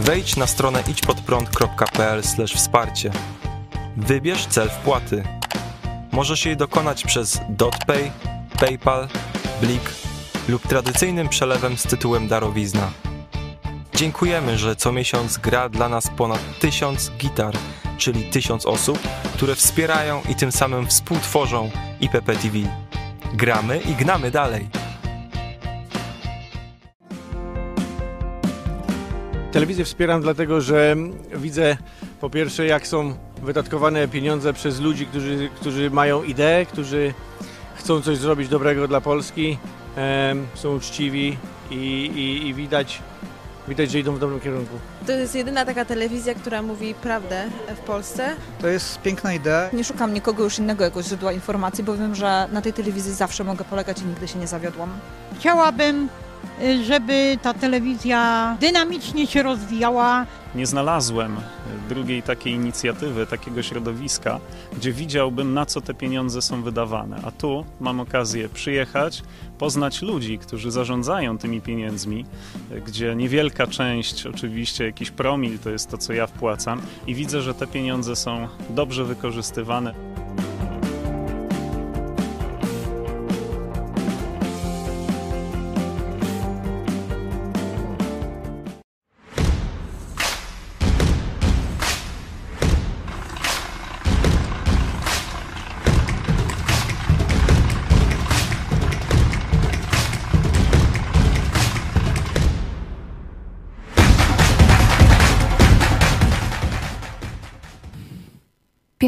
S5: Wejdź na stronę idźpodprąd.pl wsparcie. Wybierz cel wpłaty. Możesz jej dokonać przez DotPay, PayPal, Blik lub tradycyjnym przelewem z tytułem darowizna. Dziękujemy, że co miesiąc gra dla nas ponad tysiąc gitar, czyli tysiąc osób, które wspierają i tym samym współtworzą IPP TV. Gramy i gnamy dalej.
S6: Telewizję wspieram dlatego, że widzę po pierwsze jak są wydatkowane pieniądze przez ludzi, którzy, którzy mają ideę, którzy chcą coś zrobić dobrego dla Polski, są uczciwi i, i, i widać, widać, że idą w dobrym kierunku.
S7: To jest jedyna taka telewizja, która mówi prawdę w Polsce.
S8: To jest piękna idea.
S9: Nie szukam nikogo już innego jako źródła informacji, bo wiem, że na tej telewizji zawsze mogę polegać i nigdy się nie zawiodłam.
S10: Chciałabym, żeby ta telewizja dynamicznie się rozwijała.
S11: Nie znalazłem drugiej takiej inicjatywy, takiego środowiska, gdzie widziałbym, na co te pieniądze są wydawane. A tu mam okazję przyjechać, poznać ludzi, którzy zarządzają tymi pieniędzmi, gdzie niewielka część, oczywiście jakiś promil, to jest to, co ja wpłacam, i widzę, że te pieniądze są dobrze wykorzystywane.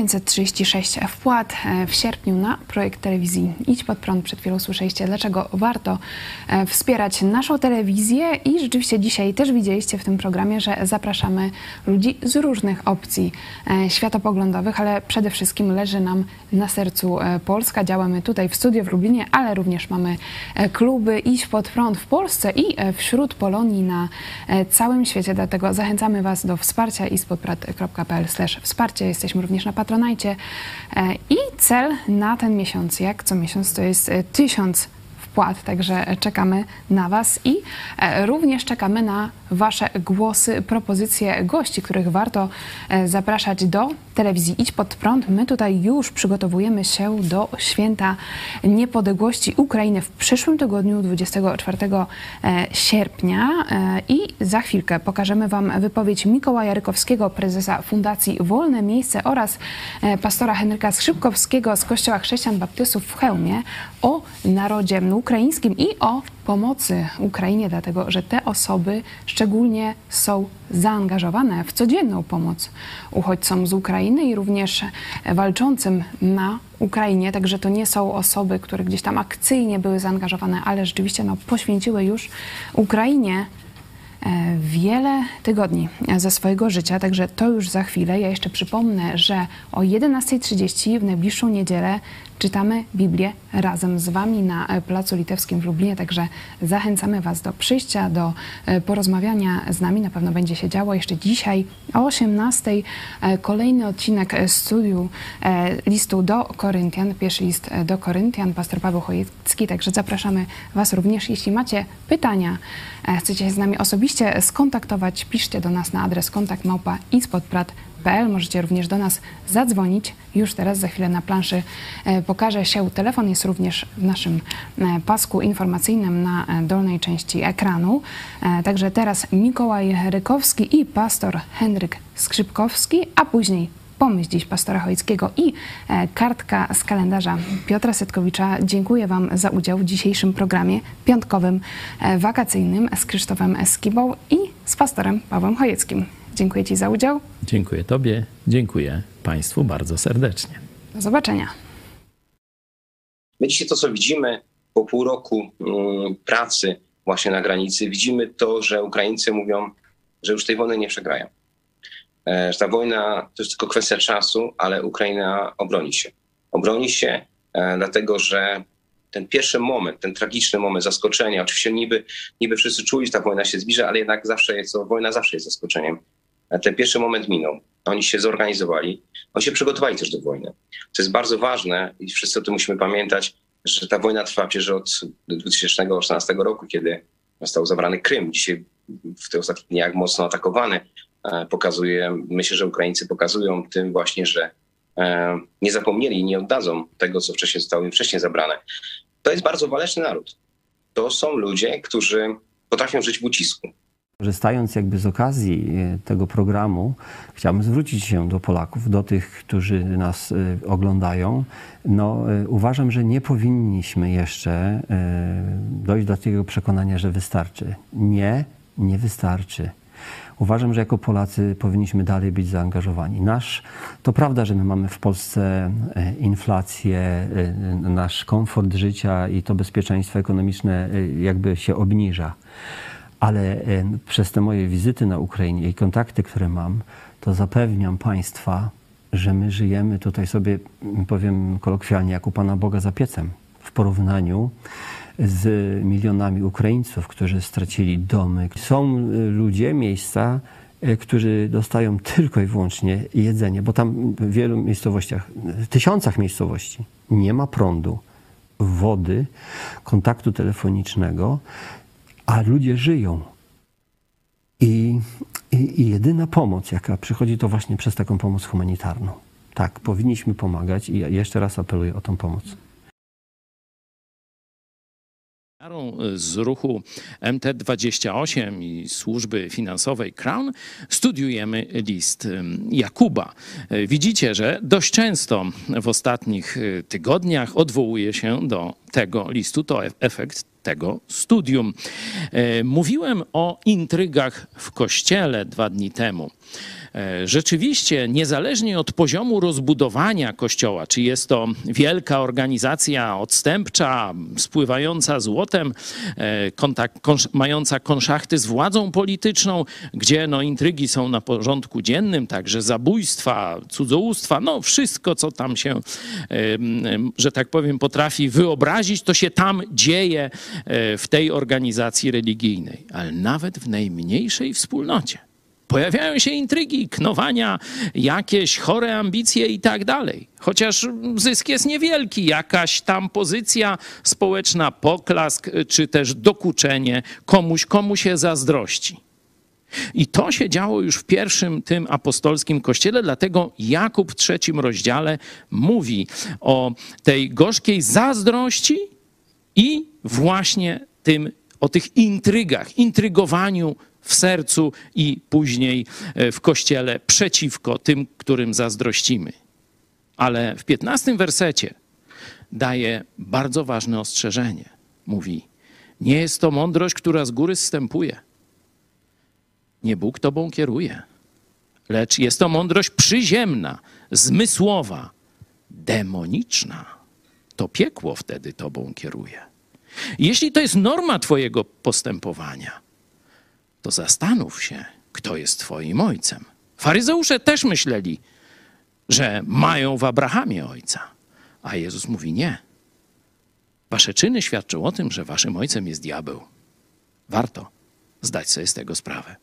S1: 536 wpłat e, w sierpniu na projekt telewizji Idź Pod Prąd. Przed chwilą słyszeliście, dlaczego warto e, wspierać naszą telewizję i rzeczywiście dzisiaj też widzieliście w tym programie, że zapraszamy ludzi z różnych opcji e, światopoglądowych, ale przede wszystkim leży nam na sercu Polska. Działamy tutaj w studio w Lublinie, ale również mamy kluby Idź Pod Prąd w Polsce i wśród Polonii na całym świecie. Dlatego zachęcamy Was do wsparcia i wsparcie. Jesteśmy również na Patronajcie. E, I cel na ten miesiąc, jak co miesiąc, to jest e, tysiąc wpłat, także czekamy na Was i e, również czekamy na Wasze głosy, propozycje gości, których warto e, zapraszać do telewizji Idź Pod Prąd. My tutaj już przygotowujemy się do święta niepodległości Ukrainy w przyszłym tygodniu, 24 e, sierpnia i za chwilkę pokażemy Wam wypowiedź Mikołaja Rykowskiego, prezesa Fundacji Wolne Miejsce oraz pastora Henryka Skrzypkowskiego z Kościoła Chrześcijan Baptystów w Chełmie o narodzie ukraińskim i o pomocy Ukrainie, dlatego że te osoby są zaangażowane w codzienną pomoc uchodźcom z Ukrainy i również walczącym na Ukrainie. Także to nie są osoby, które gdzieś tam akcyjnie były zaangażowane, ale rzeczywiście no, poświęciły już Ukrainie e, wiele tygodni ze swojego życia, także to już za chwilę. Ja jeszcze przypomnę, że o 11.30 w najbliższą niedzielę czytamy Biblię razem z Wami na e, Placu Litewskim w Lublinie, także zachęcamy Was do przyjścia, do e, porozmawiania z nami. Na pewno będzie się działo jeszcze dzisiaj o 18. E, kolejny odcinek studiu listu do Koryntian, pierwszy list do Koryntian, pastor Paweł Chojecki, także zapraszamy Was również. Jeśli macie pytania, chcecie się z nami osobiście skontaktować, piszcie do nas na adres kontakt małpa Możecie również do nas zadzwonić. Już teraz, za chwilę na planszy e, pokaże się telefon. Jest również w naszym e, pasku informacyjnym na e, dolnej części ekranu. Także teraz Mikołaj Rykowski i pastor Henryk Skrzypkowski, a później pomysł dziś pastora Chojeckiego i kartka z kalendarza Piotra Setkowicza. Dziękuję Wam za udział w dzisiejszym programie piątkowym, wakacyjnym z Krzysztofem Eskibą i z pastorem Pawłem Chojeckim. Dziękuję Ci za udział.
S4: Dziękuję Tobie, dziękuję Państwu bardzo serdecznie.
S1: Do zobaczenia.
S8: My dzisiaj to, co widzimy po pół roku mm, pracy właśnie na granicy, widzimy to, że Ukraińcy mówią, że już tej wojny nie przegrają. E, że ta wojna to jest tylko kwestia czasu, ale Ukraina obroni się. Obroni się, e, dlatego że ten pierwszy moment, ten tragiczny moment zaskoczenia, oczywiście niby, niby wszyscy czuli, że ta wojna się zbliża, ale jednak zawsze jest to, wojna zawsze jest zaskoczeniem ten pierwszy moment minął. Oni się zorganizowali, oni się przygotowali też do wojny. To jest bardzo ważne i wszyscy o tym musimy pamiętać, że ta wojna trwa przecież od 2014 roku, kiedy został zabrany Krym. Dzisiaj w tych ostatnich dniach mocno atakowany. E, pokazuje, myślę, że Ukraińcy pokazują tym właśnie, że e, nie zapomnieli i nie oddadzą tego, co wcześniej zostało im wcześniej zabrane. To jest bardzo waleczny naród. To są ludzie, którzy potrafią żyć w ucisku.
S12: Korzystając jakby z okazji e, tego programu, chciałbym zwrócić się do Polaków, do tych, którzy nas e, oglądają. No, e, uważam, że nie powinniśmy jeszcze dojść do takiego przekonania, że wystarczy. Nie, nie wystarczy. Uważam, że jako Polacy powinniśmy dalej być zaangażowani. Nasz, to prawda, że my mamy w Polsce inflację, nasz komfort życia i to bezpieczeństwo ekonomiczne jakby się obniża ale przez te moje wizyty na Ukrainie i kontakty, które mam, to zapewniam Państwa, że my żyjemy tutaj sobie, powiem kolokwialnie, jak u Pana Boga za piecem w porównaniu z milionami Ukraińców, którzy stracili domy. Są y, ludzie, miejsca, y, którzy dostają tylko i wyłącznie jedzenie, bo tam w wielu miejscowościach, w tysiącach miejscowości nie ma prądu, wody, kontaktu telefonicznego a ludzie żyją. I, i, I, jedyna pomoc, jaka przychodzi, to właśnie przez taką pomoc humanitarną. Tak, powinniśmy pomagać i jeszcze raz apeluję o tą pomoc.
S4: Z ruchu MT28 i służby finansowej Crown studiujemy list Jakuba. Widzicie, że dość często w ostatnich y, tygodniach odwołuje się do tego listu. To efekt tego studium. E, mówiłem o intrygach w kościele dwa dni temu. E, rzeczywiście, niezależnie od poziomu rozbudowania kościoła, czy jest to wielka organizacja odstępcza, spływająca złotem, e, kontakt, mająca konszachty z władzą polityczną, gdzie no, intrygi są na porządku dziennym, także zabójstwa, cudzołóstwa, no wszystko, co tam się, że tak powiem, potrafi wyobrazić, to się tam dzieje e, w tej organizacji religijnej, ale nawet w najmniejszej wspólnocie Pojawiają się intrygi, knowania, jakieś chore ambicje i tak dalej. Chociaż zysk jest niewielki, jakaś tam pozycja społeczna, poklask czy też dokuczenie komuś, komu się zazdrości. I to się działo już w pierwszym tym apostolskim kościele, dlatego Jakub w trzecim rozdziale mówi o tej gorzkiej zazdrości i właśnie tym, o tych intrygach, intrygowaniu w sercu i później e, w kościele przeciwko tym, którym zazdrościmy. Ale w piętnastym wersecie daje bardzo ważne ostrzeżenie. Mówi: Nie jest to mądrość, która z góry zstępuje nie Bóg tobą kieruje, lecz jest to mądrość przyziemna, zmysłowa, demoniczna. To piekło wtedy tobą kieruje. Jeśli to jest norma twojego postępowania, to zastanów się, kto jest twoim ojcem. Faryzeusze też myśleli, że mają w Abrahamie ojca, a Jezus mówi nie. Wasze czyny świadczą o tym, że waszym ojcem jest diabeł. Warto zdać sobie z tego sprawę.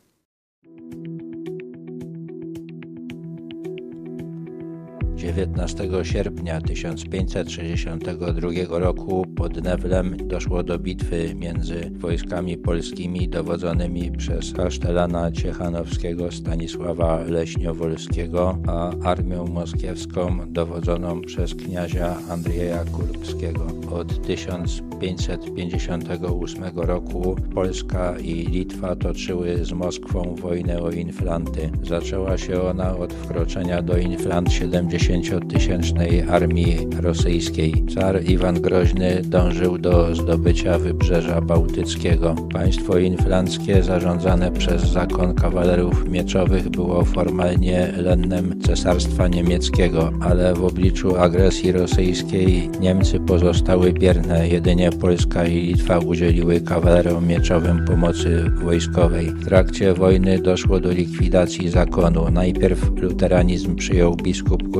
S13: 19 sierpnia 1562 roku pod Newlem doszło do bitwy między wojskami polskimi dowodzonymi przez kasztelana ciechanowskiego Stanisława Leśniowolskiego, a armią moskiewską dowodzoną przez kniazia Andrzeja Kurbskiego. Od 1558 roku Polska i Litwa toczyły z Moskwą wojnę o inflanty. Zaczęła się ona od wkroczenia do inflant 70 dziesięciotysięcznej armii rosyjskiej. Car Iwan Groźny dążył do zdobycia wybrzeża bałtyckiego. Państwo inflanckie zarządzane przez zakon kawalerów mieczowych było formalnie lennem Cesarstwa Niemieckiego, ale w obliczu agresji rosyjskiej Niemcy pozostały bierne. Jedynie Polska i Litwa udzieliły kawalerom mieczowym pomocy wojskowej. W trakcie wojny doszło do likwidacji zakonu. Najpierw luteranizm przyjął biskup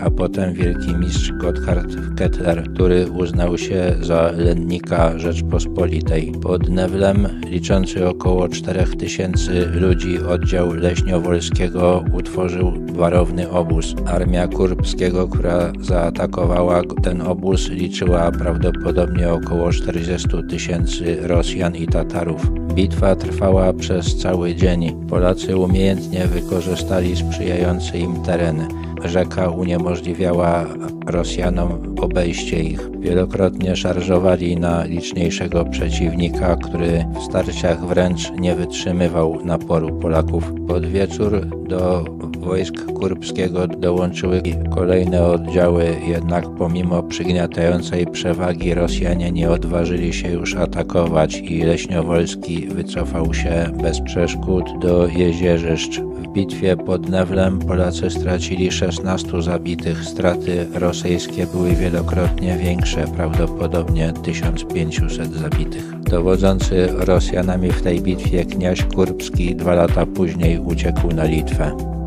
S13: A potem wielki mistrz Gotthard Kettler, który uznał się za lennika Rzeczpospolitej. Pod Newlem, liczący około 4000 ludzi, oddział Leśniowolskiego utworzył warowny obóz. Armia Kurbskiego, która zaatakowała ten obóz, liczyła prawdopodobnie około 40 tysięcy Rosjan i Tatarów. Bitwa trwała przez cały dzień. Polacy umiejętnie wykorzystali sprzyjające im tereny. Rzeka uniemożliwiała Rosjanom obejście ich. Wielokrotnie szarżowali na liczniejszego przeciwnika, który w starciach wręcz nie wytrzymywał naporu Polaków. Pod wieczór do wojsk kurbskiego dołączyły kolejne oddziały, jednak pomimo przygniatającej przewagi Rosjanie nie odważyli się już atakować i Leśniowolski wycofał się bez przeszkód do Jezierzyszcz. W bitwie pod Newlem Polacy stracili 16 zabitych. Straty rosyjskie były wielokrotnie większe, prawdopodobnie 1500 zabitych. Dowodzący Rosjanami w tej bitwie kniaź Kurbski dwa lata później uciekł na Litwę.